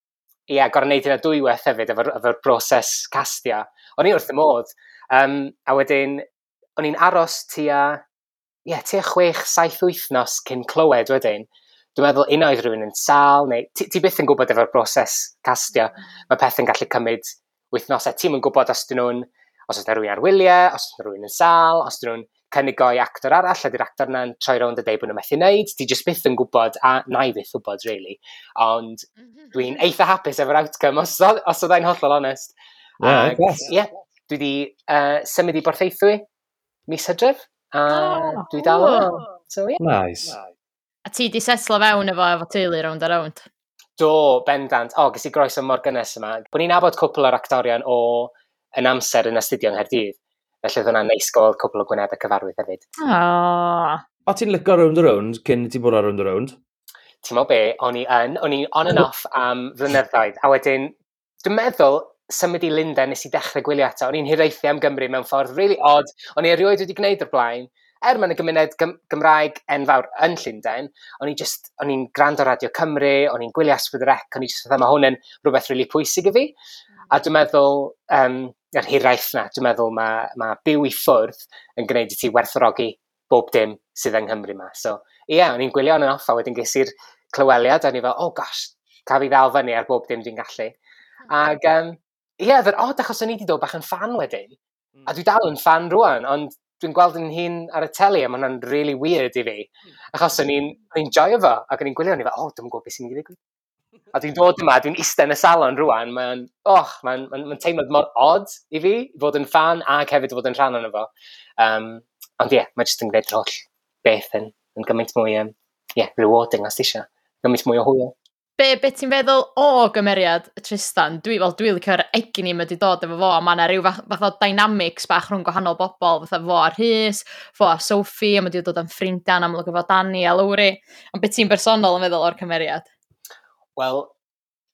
ie, yeah, gorau wneud hynna dwywaith hefyd efo'r efo broses castia. O'n i wrth y modd. Um, a wedyn, o'n i'n aros tua, ie, yeah, tua chwech, saith wythnos cyn clywed wedyn. Dwi'n meddwl un oedd rhywun yn sal, neu ti, ti byth yn gwybod efo'r broses castia. Mm-hmm. Mae peth yn gallu cymryd wythnosau. Ti'n yn gwybod os dyn nhw'n, os oes yna rhywun ar wyliau, os oes yna rhywun yn sal, os dyn nhw'n cynigoi actor arall, a di'r actor yna'n troi rownd a deud bod nhw'n methu wneud, ti jyst byth yn gwybod, a na i byth wybod, really. Ond mhm. dwi'n eitha hapus efo'r outcome, os, os oedd e'n hollol onest. Yeah, Ag, yes. yeah, dwi wedi uh, symud i borthaethwy mis hydref, a oh, dwi dal o. So, yeah. Nice. A ti di setlo fewn efo efo teulu rownd a rownd? Do, bendant. O, oh, gys i groes o mor gynnes yma. Bo'n ni'n abod cwpl o'r actorion o yn amser yn astudio yng Nghaerdydd. Felly oedd hwnna'n neis gweld cwbl o Gwynedd y cyfarwydd hefyd. Oh. O ti'n lygo round a round cyn ti bod ar round a round? Ti'n meddwl be, o'n i yn, o'n i on and off am flynyddoedd. A wedyn, dwi'n meddwl symud i Lundain nes i dechrau gwylio eto. O'n i'n hiraethu am Gymru mewn ffordd really odd. O'n i erioed wedi gwneud o'r blaen. Er mae'n y gymuned Gym Gymraeg enfawr yn Llundain, o'n i'n just, o'n i'n gwrando Radio Cymru, o'n i'n gwylio Asgwyd y Rec, o'n i'n just, mae hwn yn rhywbeth really pwysig i fi. A dwi'n meddwl, um, yr hiraeth na, dwi'n meddwl mae, mae byw i ffwrdd yn gwneud i ti werthrogi bob dim sydd yng Nghymru yma. So, ie, yeah, o'n i'n gwylio yn offa, wedyn ges i'r clyweliad, a o'n i fel, oh gosh, ca fi ddal fyny ar bob dim dwi'n gallu. Ac, um, ie, yeah, fydd od achos o'n i wedi dod bach yn fan wedyn, a hmm. dwi dal yn fan rwan, ond dwi'n gweld yn hun ar y teli, a mae hwnna'n really weird i fi. Hmm. Achos o'n i'n joio fo, ac o'n i'n gwylio, o'n i fel, oh, dwi'n gwybod beth sy'n mynd i ddigwydd. A dwi'n dod yma, dwi'n eistedd yn y salon rwan, mae'n oh, mae'n ma, n, ma teimlad mor odd i fi, fod yn fan ac hefyd fod yn rhan o'n efo. Um, ond ie, yeah, mae jyst yn gwneud holl beth yn, yn gymaint mwy um, yeah, rewarding os eisiau, gymaint mwy o hwyl. Be, be ti'n feddwl o gymeriad Tristan? Dwi, fel, dwi licio'r egin i mae wedi dod efo fo, a mae yna rhyw fath, fath o dynamics bach rhwng gwahanol bobl, fatha fo a Rhys, fo a Sophie, a mae wedi dod yn ffrindiau yn amlwg efo Dani a Lowry. Ond be ti'n bersonol yn feddwl o'r cymeriad? Wel,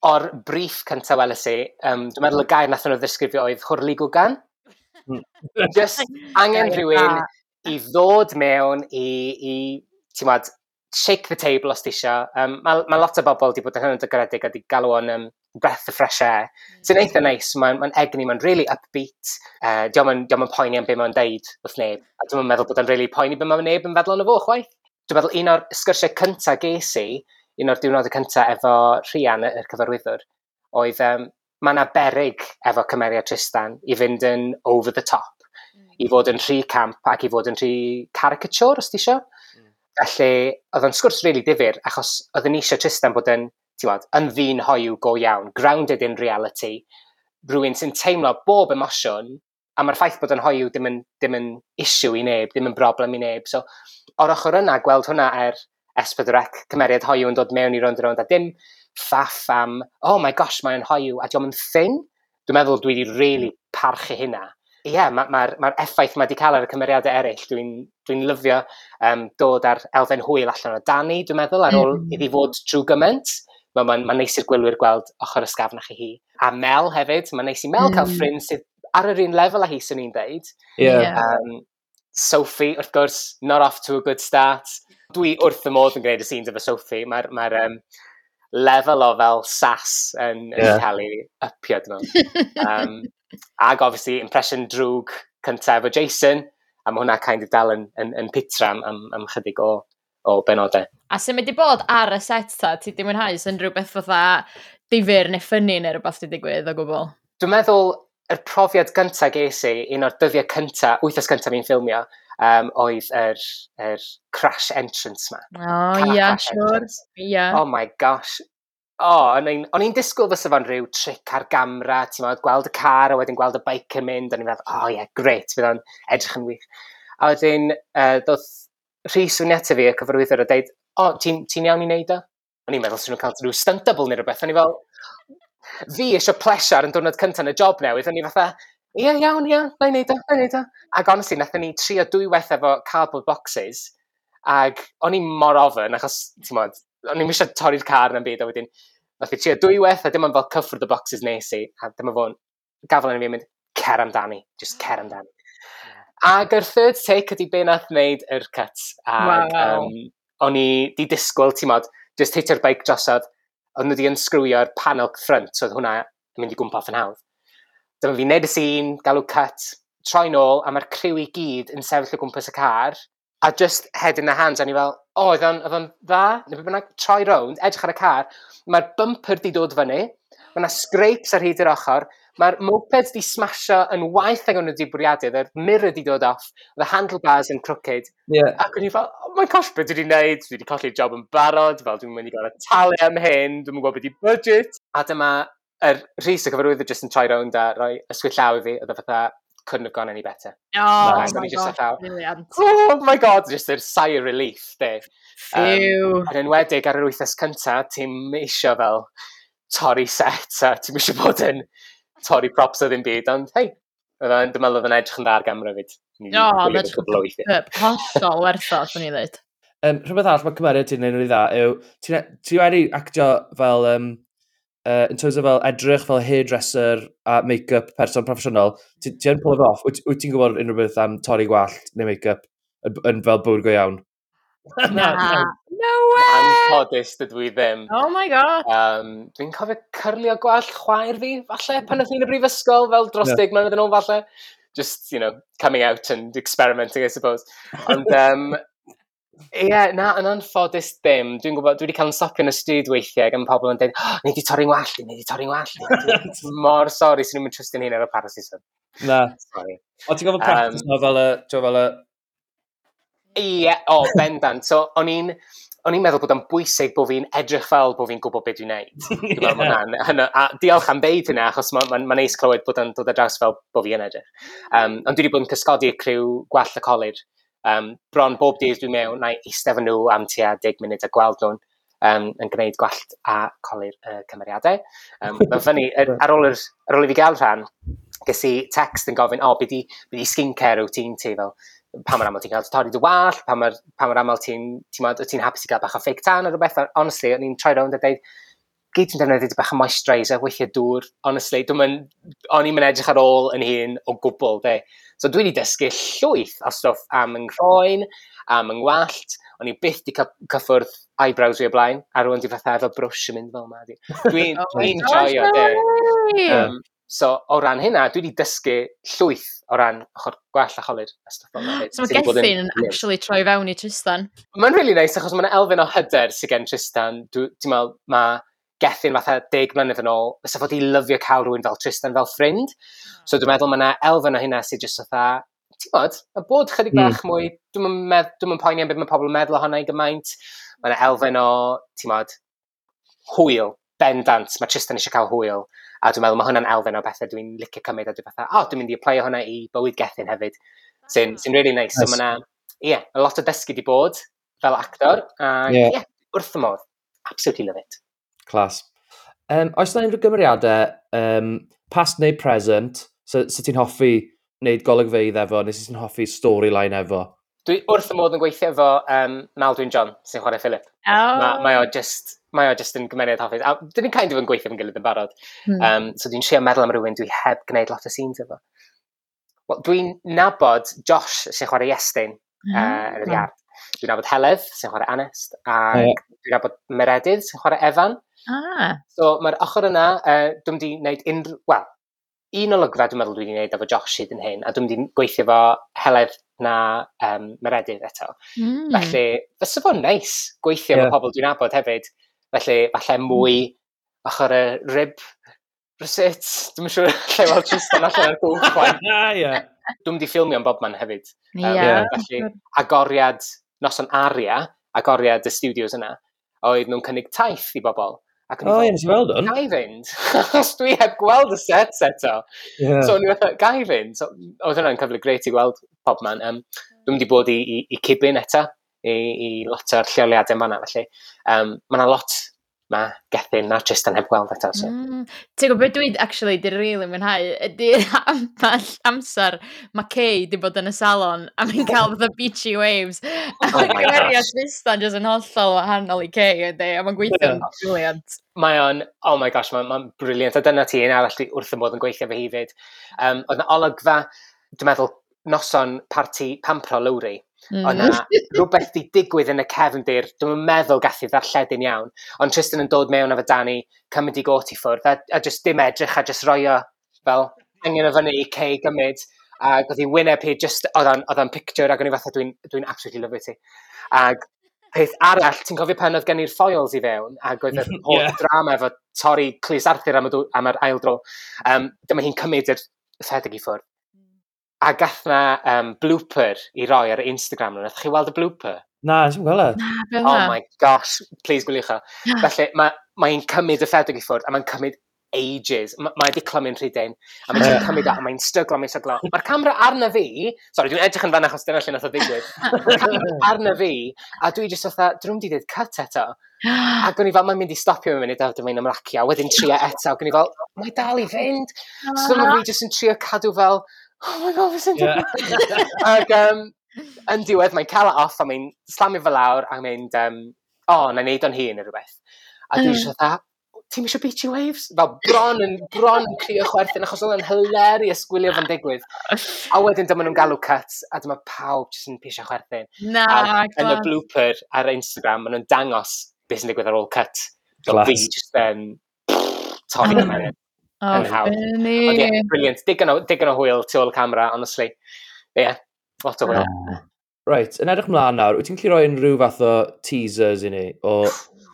o'r briff cyntaf weles i, um, dwi'n meddwl y gair nath nhw ddisgrifio oedd hwrlu gwgan. Hmm. Just angen rhywun i ddod mewn i, i ti'n modd, shake the table os ti eisiau. Um, Mae ma lot o bobl wedi bod yn hynod o gredig a wedi galw o'n um, breath of fresh air. Mm. Sy'n eitha e neis, mae'n ma egni, mae'n really upbeat. Uh, diolch yn, diolch yn poeni am beth mae'n deud wrth neb. A dwi'n meddwl bod o'n really poeni beth mae'n neb yn feddwl yn y fo, chwaith. Dwi'n meddwl un o'r sgyrsiau cyntaf ges i un o'r diwrnodau cyntaf efo Rhian, y cyfarwyddwr, oedd um, mae yna berig efo cymeriad Tristan i fynd yn over the top, mm. i fod yn rhy camp ac i fod yn rhy caricature os ti isio. Mm. Felly, oedd o'n sgwrs rili really difyr, achos oedd yn eisiau Tristan bod yn, ti wad, yn ddyn hoiw go iawn, grounded in reality, rhywun sy'n teimlo bob emosiwn, a mae'r ffaith bod yn hoiw ddim yn, ddim yn issue i neb, ddim yn broblem i neb. So, o'r ochr yna, gweld hwnna er S4C, cymeriad hoiw yn dod mewn i rownd i rownd, a dim ffaff am, oh my gosh, mae'n hoiw, a diolch yn thing. Dwi'n meddwl dwi wedi really parchu hynna. Ie, yeah, mae'r ma, ma, effaith mae wedi cael ar y cymeriadau eraill. Dwi'n dwi, n, dwi n lyfio um, dod ar elfen hwyl allan o Dani, dwi'n meddwl, ar ôl mm. iddi fod trwy gymaint. Mae'n ma, ma, neis i'r gwylwyr gweld ochr ysgafnach i hi. A Mel hefyd, mae'n neis i Mel mm. cael ffrind sydd ar yr un lefel a hi sy'n ni'n deud. Yeah. Um, Sophie, wrth gwrs, not off to a good start. Dwi wrth y modd yn gwneud y scenes efo Sophie. Mae'r ma um, lefel o fel sas yn, yeah. yn cael ei ypio, dyn nhw. Um, ag, obviously, impression drwg cyntaf o Jason, a mae hwnna kind of dal yn, yn, yn pitra am, am, am chydig o, o benodau. A sy'n mynd i bod ar y set ta, ti di mwynhau sy'n rhywbeth fatha difyr neu ffynnu neu rhywbeth wedi digwydd o gwbl? Dwi'n meddwl, yr profiad gyntaf ges i, un o'r dyddiau cyntaf, wythnos cyntaf fi'n ffilmio, um, oedd yr, yr crash entrance ma. O, oh, ia, siwr. Ia. Oh my gosh. O, oh, o'n i'n disgwyl fysa fo'n rhyw tric ar gamra, ti'n meddwl, gweld y car a wedyn gweld y bike yn mynd, o'n i'n meddwl, o oh, ie, yeah, gret, fydd o'n edrych yn wych. A wedyn, uh, doedd rhi wni fi y cyfarwyddwr a dweud, o, oh, ti'n ti iawn i wneud o? O'n i'n meddwl sy'n nhw'n cael rhyw stunt double neu rhywbeth. O'n i'n fel, fi eisiau plesiar yn diwrnod cyntaf yn y job newydd. O'n i'n fatha, ie yeah, iawn iawn, na i neud o, na i neud o. Ac honestly, nathon ni trio dwywaith efo cardboard boxes, ac o'n i mor ofyn, achos, ti'n modd, o'n i'n eisiau torri'r car na'n byd, a wedyn, nath i trio dwywaith, a dim ond fel cyffwrdd y boxes nes i, a dim ond fo'n gafel yn i fi mynd, cer amdani, just cer amdani. Ac yr third take ydy be nath wneud yr cut. Ac, wow. um, o'n i di disgwyl, ti'n modd, just hitio'r bike drosodd, oedd nhw di unsgrwio'r panel ffrynt, oedd hwnna yn mynd i gwmpa off yn hawdd dyma fi wneud y sîn, galw cut, troi nôl, a mae'r criw i gyd yn sefyll o gwmpas y car, a just head in the hands, a ni fel, o, oh, oedd o'n dda, neu beth bynnag, troi rownd, edrych ar y car, mae'r bumper di dod fyny, mae yna scrapes ar hyd yr ochr, mae'r moped di smasho yn waith ag o'n nhw wedi bwriadu, their mirror di dod off, the handlebars yn crooked. Yeah. Ac o'n i fel, oh my gosh, beth dwi wedi gwneud, dwi wedi colli'r job yn barod, fel dwi'n mynd i gael y talu am hyn, dwi'n gwybod beth i budget. A dyma yr rhys y cyfarwydd jyst yn troi rownd a roi ysgwyll llaw i fi, oedd o fatha, couldn't have gone any better. Oh, my god, brilliant. Oh my god, just yr sigh of relief, de. Phew. Um, yn enwedig ar yr wythnos cyntaf, ti'n eisiau fel torri set a ti'n eisiau bod yn torri props o ddim byd, ond hei, oedd o'n dymel oedd yn edrych yn dda ar gamera fyd. No, that's hollol werthol, swn i ddweud. Um, rhywbeth arall mae cymeriad ti'n neud yn ei dda yw, e-, ti wedi actio fel um, uh, in terms of fel edrych fel hairdresser a make-up person proffesiynol, ti yn pull it off? Wyt, wyt ti'n gwybod unrhyw beth am torri gwallt neu make-up yn fel bwyd go iawn? Na, na. No way! Anffodus dydw i ddim. Oh my god! Um, Dwi'n cofio cyrlio gwallt chwaer fi, falle, pan oedd hi'n y brifysgol, fel dros deg mlynedd yn ôl, falle. Just, you know, coming out and experimenting, I suppose. Ond, um, Ie, yeah, na, yn anffodus dim. Dwi'n gwybod, dwi wedi cael yn stopio yn y stryd weithiau gan pobl yn dweud, oh, ni wedi torri'n wallt, ni wedi torri'n wallt. mor sori, sy'n mynd trwy'n hyn efo y. Na. Sorry. O, ti'n gofod practice um, fel y, fel y... Ie, yeah, o, oh, bendant. So, o'n i'n o'n i'n meddwl bod o'n bwysig bod fi'n edrych fel bod fi'n gwybod beth dwi'n neud. Dwi'n meddwl. A diolch am beid hynna, achos mae'n ma, ma, neis clywed bod o'n dod ar draws fel bod fi'n edrych. Um, ond dwi wedi bod yn cysgodi y criw gwall y colir. Um, bron bob dydd dwi'n mewn, na i eistedd fan nhw am tua 10 munud a gweld nhw'n um, yn gwneud gwallt a coli'r uh, cymeriadau. Um, Mae'n ffynnu, ar ôl, yr, ar ôl i fi gael rhan, ges i text yn gofyn, o, oh, byddi, byddi skincare routine ti fel, pa mor aml ti'n cael torri dy wall, pa mor, pa mor aml ti'n ti, ti hapus i gael bach o fake tan o rhywbeth. Honestly, o'n i'n troi rownd a dweud, gyd yn defnyddio bach o moisturiser, weithiau dŵr. Honestly, dwi'n o'n i'n mynd edrych ar ôl yn hun o gwbl, de. So dwi wedi dysgu llwyth o stwff am yng nghroen, am yng ngwallt. O'n i byth wedi cyffwrdd eyebrows fi o blaen, a rwy'n di fatha efo brwsh yn mynd fel yma. Dwi'n oh dwi joio, de. Um, so, o ran hynna, dwi wedi dysgu llwyth o ran ochr gwell a cholid. So mae Gethin yn actually troi fewn i Tristan. Mae'n really nice, achos mae'n elfen o hyder sy'n gen Tristan. Dwi'n meddwl, mae gethin fatha deg mlynedd yn ôl, fysa fod i lyfio cael rhywun fel Tristan fel ffrind. Hmm. So dwi'n meddwl mae yna elfen o hynna sydd jyst fatha, ti'n bod, y bod chydig bach mm. mwy, dwi'n meddwl, dwi'n poeni am beth mae pobl yn meddwl ohono i gymaint. Mae yna elfen o, ti'n bod, hwyl, bendant, mae Tristan eisiau cael hwyl. A dwi'n meddwl mae hwnna'n elfen o bethau dwi'n licio cymryd a dwi'n fatha, o, oh, dwi'n mynd i apply hwnna i bywyd gethin hefyd. Sy'n ah. sy really nice. nice. So mae yna, ie, yeah, a lot o dysgu di bod fel actor. A, ie, yeah. yeah, wrth y modd. Absolutely love it. Clas. Um, oes yna unrhyw gymeriadau, um, past neu present, so, so ti'n hoffi wneud golygfeidd efo, neu sy ti'n hoffi storyline efo? Dwi wrth y modd yn gweithio efo um, Maldwyn John, sy'n chwarae Philip. Oh. Ma, mae o just mae o jyst yn gymeriad hoffus. A dyn ni'n kind of yn gweithio yn gilydd yn barod. Hmm. Um, so dwi'n trio meddwl am rhywun dwi heb gwneud lot o scenes efo. Well, dwi'n nabod Josh sy'n chwarae Iestyn mm. uh, yn yr iard. Dwi'n nabod Heledd sy'n chwarae Anest. A yeah. dwi'n nabod Meredydd sy'n chwarae Evan. Ah. So mae'r ochr yna, uh, dwi'n di wneud unrhyw... Wel, un olygfa dwi'n meddwl dwi wedi wneud efo Josh sydd yn hyn, a dwi'n di gweithio efo Heledd na um, Meredydd eto. Mm. Felly, fysa fo'n neis gweithio yeah. efo pobl dwi'n abod hefyd. Felly, falle mwy ochr y rib Rysut, dwi'n siŵr lle fel Tristan allan o'r gwch gwaith. Dwi'n di ffilmio yn bobman hefyd. Um, yeah. Felly, agoriad noson aria, agoriad y studios yna, oedd nhw'n cynnig taith i bobl. Ac o, ie, nes i weld hwn. Gai fynd? Os dwi heb gweld y set eto. Yeah. So, ni fatha, gai fynd? So, oedd hwnna'n cyfle greit i gweld pob man. Um, dwi'n wedi bod i, i, i cibyn eto, i, i lot o'r lleoliadau yma na, felly. Um, mae yna lot ma gethyn na jyst yn heb gweld eto. So. Mm. Ti'n gwybod beth dwi'n actually di rili mwynhau? Ydy amball amser mae Kay di bod yn y salon a mae'n cael the beachy waves. Oh a mae gymeriad Tristan jyst yn hollol wahanol i Kay ydy, a mae'n gweithio'n yeah. briliant. Mae o'n, oh my gosh, mae'n ma, briliant. A dyna ti un arall wrth y modd yn gweithio fe hefyd. Um, oedd na olygfa, dwi'n meddwl, noson parti Pampro Lowry, Mm. Ond na, rhywbeth di digwydd yn y cefndir, dwi'n meddwl gallu ddarlledyn iawn. Ond Tristan yn dod mewn efo Dani, cymryd i got i ffwrdd, a, a just dim edrych, a just roi o fel angen o fyny i cei gymryd. A oedd hi wyneb hi, just, oedd o'n picture, ac o'n i fatha, dwi'n dwi absolutely love ti. Ac peth arall, ti'n cofio pan oedd gen i'r foils i fewn, ac oedd yr holl yeah. drama efo torri Clis Arthur am, y, am yr ail dro. Um, dyma hi'n cymryd yr thedig i ffwrdd a gath na um, blooper i roi ar Instagram nhw. Nath chi weld y blooper? Na, dwi'n gweld. E. Na, Oh my gosh, please gwyliwch o. Felly, mae'n ma cymryd y ffedwg i ffwrdd, a mae'n cymryd ages. Mae wedi clymu'n rhydyn, a mae'n yeah. cymryd a mae'n styglo, mae'n styglo. Mae'r camera arna fi, sorry, dwi'n edrych yn fan achos dyna lle nath o ddigwydd, mae'r camera arna fi, a dwi jyst fatha, drwy'n di dweud cut eto. Ac o'n i fel, mae'n mynd i stopio mewn munud, a dwi'n mynd ymlacio, a wedyn trio eto, ac o'n i fel, mae dal i fynd. So mae fi jyst yn trio cadw fel, oh my god, fes yn yeah. Ac um, yn diwedd, mae'n cael off a mae'n slamio fel lawr a mynd, um, o, oh, na neud o'n hun neu rhywbeth. A dwi mm. eisiau dda, ti'n eisiau beachy waves? Fel bron yn, bron yn crio chwerthin achos oedd yn hilarious gwylio fan digwydd. A wedyn dyma nhw'n galw cuts a dyma pawb jyst yn pisio chwerthin. Na, a, Yn y blooper ar Instagram, maen nhw'n dangos beth sy'n digwydd ar ôl cut. So fi jyst yn um, torri gymaint. Oh, yn hawdd. Ond yeah, brilliant. Digon o, digon o hwyl tu ôl y camera, honestly. Ie, Yeah, lot o hwyl. Uh, right, yn edrych mlaen nawr, wyt ti'n gallu rhoi unrhyw fath o teasers i ni o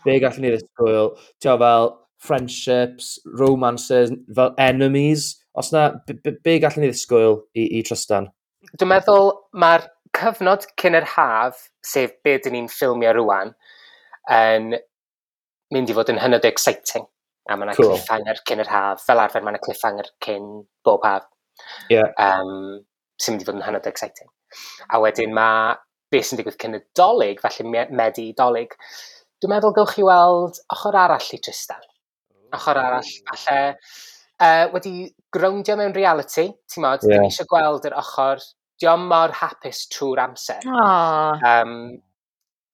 be gallwn ni ddysgwyl, ti'n fel friendships, romances, fel enemies, os na, be gallwn ni ddisgwyl i, i Tristan? Dwi'n meddwl mae'r cyfnod cyn yr haf, sef be dyn ni'n ffilmio rwan, yn mynd i fod yn hynod exciting. A mae yna cool. cliffhanger cyn yr haf. Fel arfer, mae yna cliffhanger cyn bob haf. Yeah. Um, sy'n mynd i fod yn hynod exciting. A wedyn mae beth sy'n digwydd cyn y dolyg, falle medu dolyg, dwi'n meddwl gewch chi weld ochr arall i Tristan. Ochr arall, falle, uh, wedi growndio mewn reality, ti'n modd, yeah. dyn eisiau gweld yr ochr, diom mor hapus trwy'r amser. Aww. Um,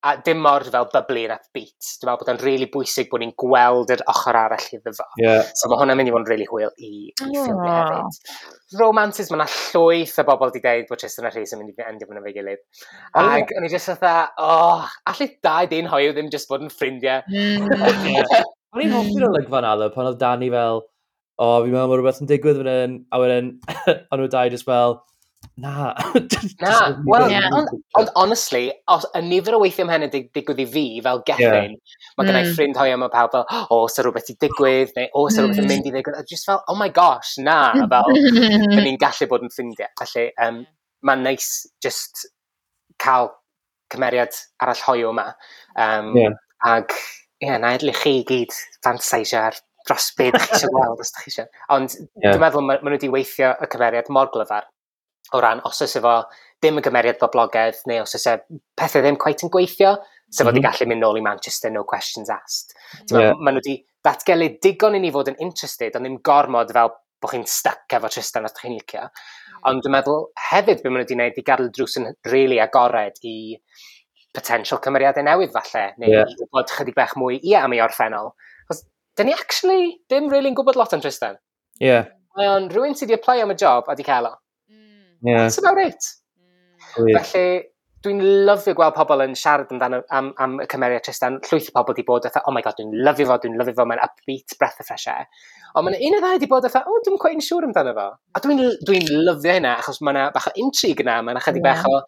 a dim mor fel bubbly yn upbeat. Dwi'n meddwl bod o'n really bwysig bod ni'n gweld yr ochr arall iddo fo. Yeah. So mae hwnna'n mynd i fod yn really hwyl i, i yeah. ffilmio hefyd. Romances, mae yna llwyth o bobl wedi dweud bod Tristan a Rhys yn mynd i endio fyny fe gilydd. Ac o'n i jyst oedd oh, allai dau dyn hoiw ddim jyst bod yn ffrindiau. Mm. O'n i'n hoffi'r olygfa na, ddo, pan oedd Dani fel, o, oh, fi'n meddwl mae rhywbeth yn digwydd fan hyn, a wedyn, o'n nhw dau jyst fel, Na. Na, wel, yeah. ond on, honestly, os, y nifer o weithiau mae hynny dig digwydd i fi fel geffin, yeah. mae gennau mm. ffrind hoia yma pawb fel, o, oh, sy'n rhywbeth i digwydd, neu o, oh, sy'n rhywbeth yn mm. mynd i ddigwydd, a just fel, oh my gosh, na, fel, dyn ni'n gallu bod yn ffrindiau. Felly, um, mae'n neis just cael cymeriad arall hoiw yma. Um, yeah. Ag, ie, yeah, na edrych chi i gyd fantaisio ar dros beth ydych chi eisiau gweld os ydych chi eisiau. Ond yeah. dwi'n meddwl maen ma nhw wedi weithio y cymeriad mor glyfar o ran os oes efo dim y gymeriad boblogaidd neu os oes e pethau ddim cweit yn gweithio, sef mm -hmm. gallu mynd nôl i Manchester, no questions asked. Yeah. Maen nhw wedi datgelu digon i ni fod yn interested, ond ddim gormod fel bod chi'n stuck efo Tristan os chi'n licio. Mm. Ond dwi'n meddwl hefyd beth maen nhw wedi gwneud i gadw drws yn really agored i potential cymeriadau newydd falle, neu yeah. i wybod chydig bech mwy i am ei orffennol. Os, dyn ni actually ddim really gwybod lot am Tristan. Ie. Yeah. Mae o'n rhywun sydd wedi apply am y job a di cael o. Yeah. That's about it. Mm. Felly, dwi'n lyfio gweld pobl yn siarad amdano am, am y cymeriad Tristan. Llwyth o pobl wedi bod fatha, oh my god, dwi'n lyfio fo, dwi'n lyfio fo, mae'n upbeat, breath of fresh air. Ond mae'n un o ddau wedi bod fatha, oh, dwi'n quite yn siŵr amdano fo. A dwi'n dwi lyfio hynna, achos mae'n bach o intrigue yna, mae'n chydig yeah. bach o,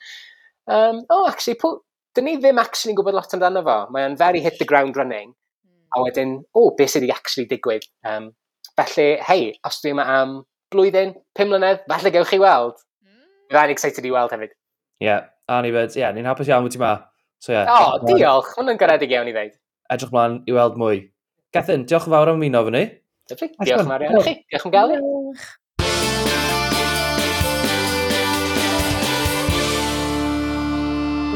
um, oh, actually, pw, dyn ni ddim actually yn gwybod lot amdano fo. Mae'n very hit the ground running. A wedyn, o, oh, beth sydd wedi actually digwydd. Um, felly, hei, os dwi yma am blwyddyn, pum mlynedd, falle gewch chi weld. Rhaid excited i weld hefyd. Ie, yeah, a ni fyd, ie, yeah, ni'n hapus iawn wyt ti ma. So, yeah, o, oh, diolch, hwn yn garedig iawn i ddeud. Edrych mlaen i weld mwy. Gethin, diolch yn fawr am ymuno fyny. Diolch yn fawr iawn i chi, diolch yn gael. Diolch.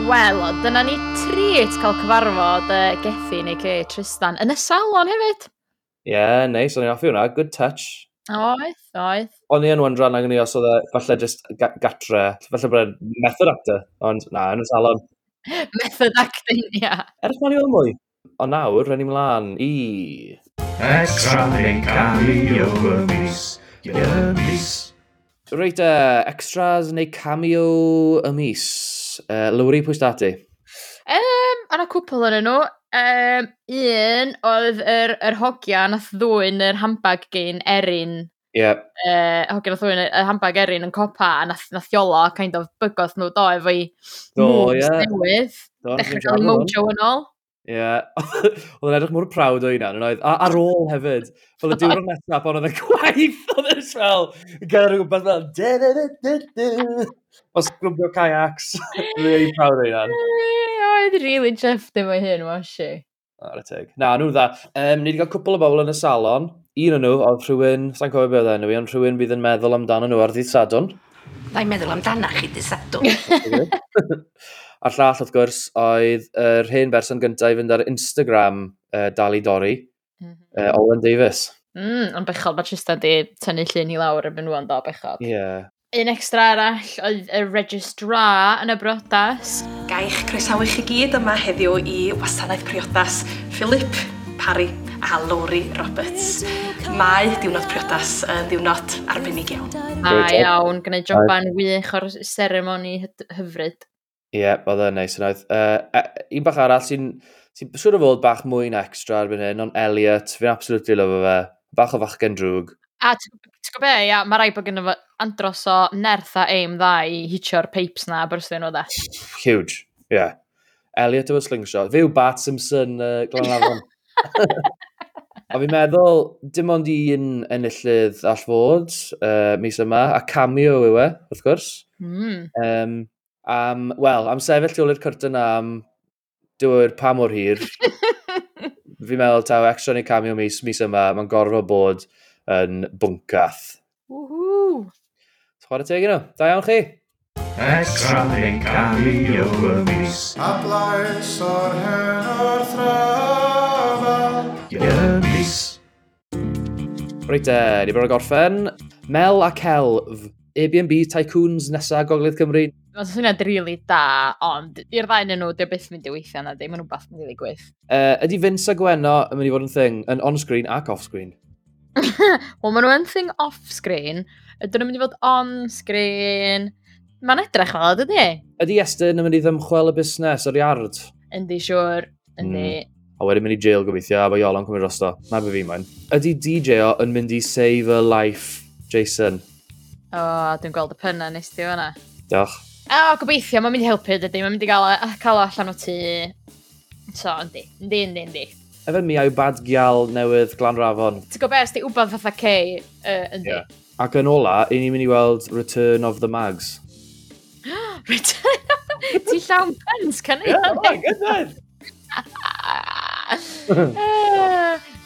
Wel, dyna ni treat cael cyfarfod uh, Gethin neu ce Tristan yn y salon hefyd. Ie, yeah, neis, nice, o'n i'n offi hwnna. Good touch. Oedd, oedd o'n i yn wendran angen i os oedd e falle just ga gatre, falle bod e method actor, ond na, yn y salon. method acting, ia. Yeah. Ers ma'n i weld mwy. Ond nawr, rhen i mlaen i... Extra neu cameo y mis, y mis. Reit, uh, extras neu cameo y mis. Uh, Lowry, pwy stati? Um, Yna cwpl yn nhw. Um, un oedd yr, yr hogia nath ddwy'n yr handbag gen Erin Yeah. Uh, hogyn oedd rhywun y handbag erin yn copa a nath, nath iolo kind of bygodd nhw do efo i do, moves yeah. newydd. Dechrau cael mojo yn ôl. Ie. Oedd yn edrych mor prawd o hynna, yn oedd. Ar ôl hefyd, fel y diwrnod nesaf, ond oedd yn gwaith oedd yn fel, gyda rhywbeth fel, os glwbio kayaks, really prawd o hynna. Oedd really chuffed efo hyn, was she? Ar y teg. Na, nhw'n dda. Um, ni wedi cael cwpl o bobl yn y salon. Un o'n nhw, oedd rhywun, sa'n cofio beth oedd enw i, ond rhywun bydd yn meddwl amdano nhw ar ddydd sadwn. Da i'n meddwl amdano chi dydd sadwn. a'r llall, wrth gwrs, oedd yr hen berson gyntaf i fynd ar Instagram uh, Dali Dori, mm -hmm. uh, Owen Davis. Mm, ond bechod, mae Trista di tynnu llun i lawr erbyn nhw yn do, bechod. Ie, yeah. Un extra arall oedd y registrar yn y briodas. Gaich croesawu chi gyd yma heddiw i wasanaeth priodas Philip Parry a Lori Roberts. Mae diwrnod priodas yn diwrnod arbennig iawn. A iawn, gwneud joban wych o'r seremoni hy- hyfryd. Ie, yeah, oedd e'n neis yn oedd. Uh, un bach arall sy'n sy siŵr o fod bach mwy'n extra erbyn hyn, ond Elliot, fi'n absolutely lyfo fe. Bach o fachgen drwg. A ti'n gwybod be, ia, mae rai bod gynnu fo andros o nerth a aim dda i hitio'r pipes na byrstyn o dda. Huge, ie. Yeah. Elliot efo slingshot. Fe yw Bart Simpson, uh, Glanafon. a fi'n meddwl, dim ond un enillydd all fod uh, mis yma, a cameo yw e, wrth gwrs. Mm. Um, um, Wel, am sefyll tu ôl i'r cyrtyn am dyw'r pa mor hir. fi'n meddwl taw extra neu cameo mis, mis yma, mae'n gorfod bod yn bwncath. Woohoo! Chwarae teg yno, da iawn chi! Extra neu cario y mis A blaes o'r hen o'r thrafal Y mis Reit e, ni bod yn gorffen. Mel a Elf, Airbnb Tycoons nesa Gogledd Cymru. Mae'n syniad rili da, ond i'r ddau yn nhw, dyw byth mynd i weithio na, ddim yn rhywbeth mynd i ddigwydd. Uh, e, ydy Vince a Gwenno yn mynd i fod yn thing, yn on-screen ac off-screen? Wel, maen nhw yn thing off-screen. Ydyn nhw'n mynd i fod on-screen. Mae'n edrych fel, ydy? Ydy Estyn yn mynd i ddymchwel y busnes o'r iard. Yndi, siwr. Yndi. Hmm. A wedyn mynd i jail gobeithio, a fo Iolo'n cymryd rosto. Na be fi moyn. Ydy DJ o yn mynd i save a life, Jason? O, oh, dwi'n gweld y pynna nes ti o'na. Diolch. O, gobeithio, mae'n mynd i helpu, dydy. Mae'n mynd i gael, cael o allan o tŷ. So, yndi. Yndi, yndi, yndi efe mi a'i bad gial newydd Glanrafon. Ti'n gwybod beth, di wbod fatha Kay uh, yndi. Yeah. Ac yn ola, i ni'n mynd i weld Return of the Mags. Return of... Ti llawn pens, can i? Yeah,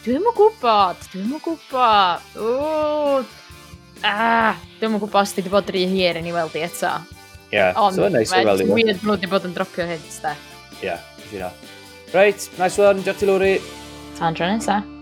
Dwi'n mwyn gwybod, dwi'n mwyn gwybod. O, ah, dwi'n mwyn gwybod os ti wedi bod rhy hir yn ei weld i eto. Ie, yeah, so neis i weld i. Ond, weird bod wedi bod yn dropio hyn, da. Ie, yeah, Reit, nice one, diolch ti Lori. Tan tro nesaf.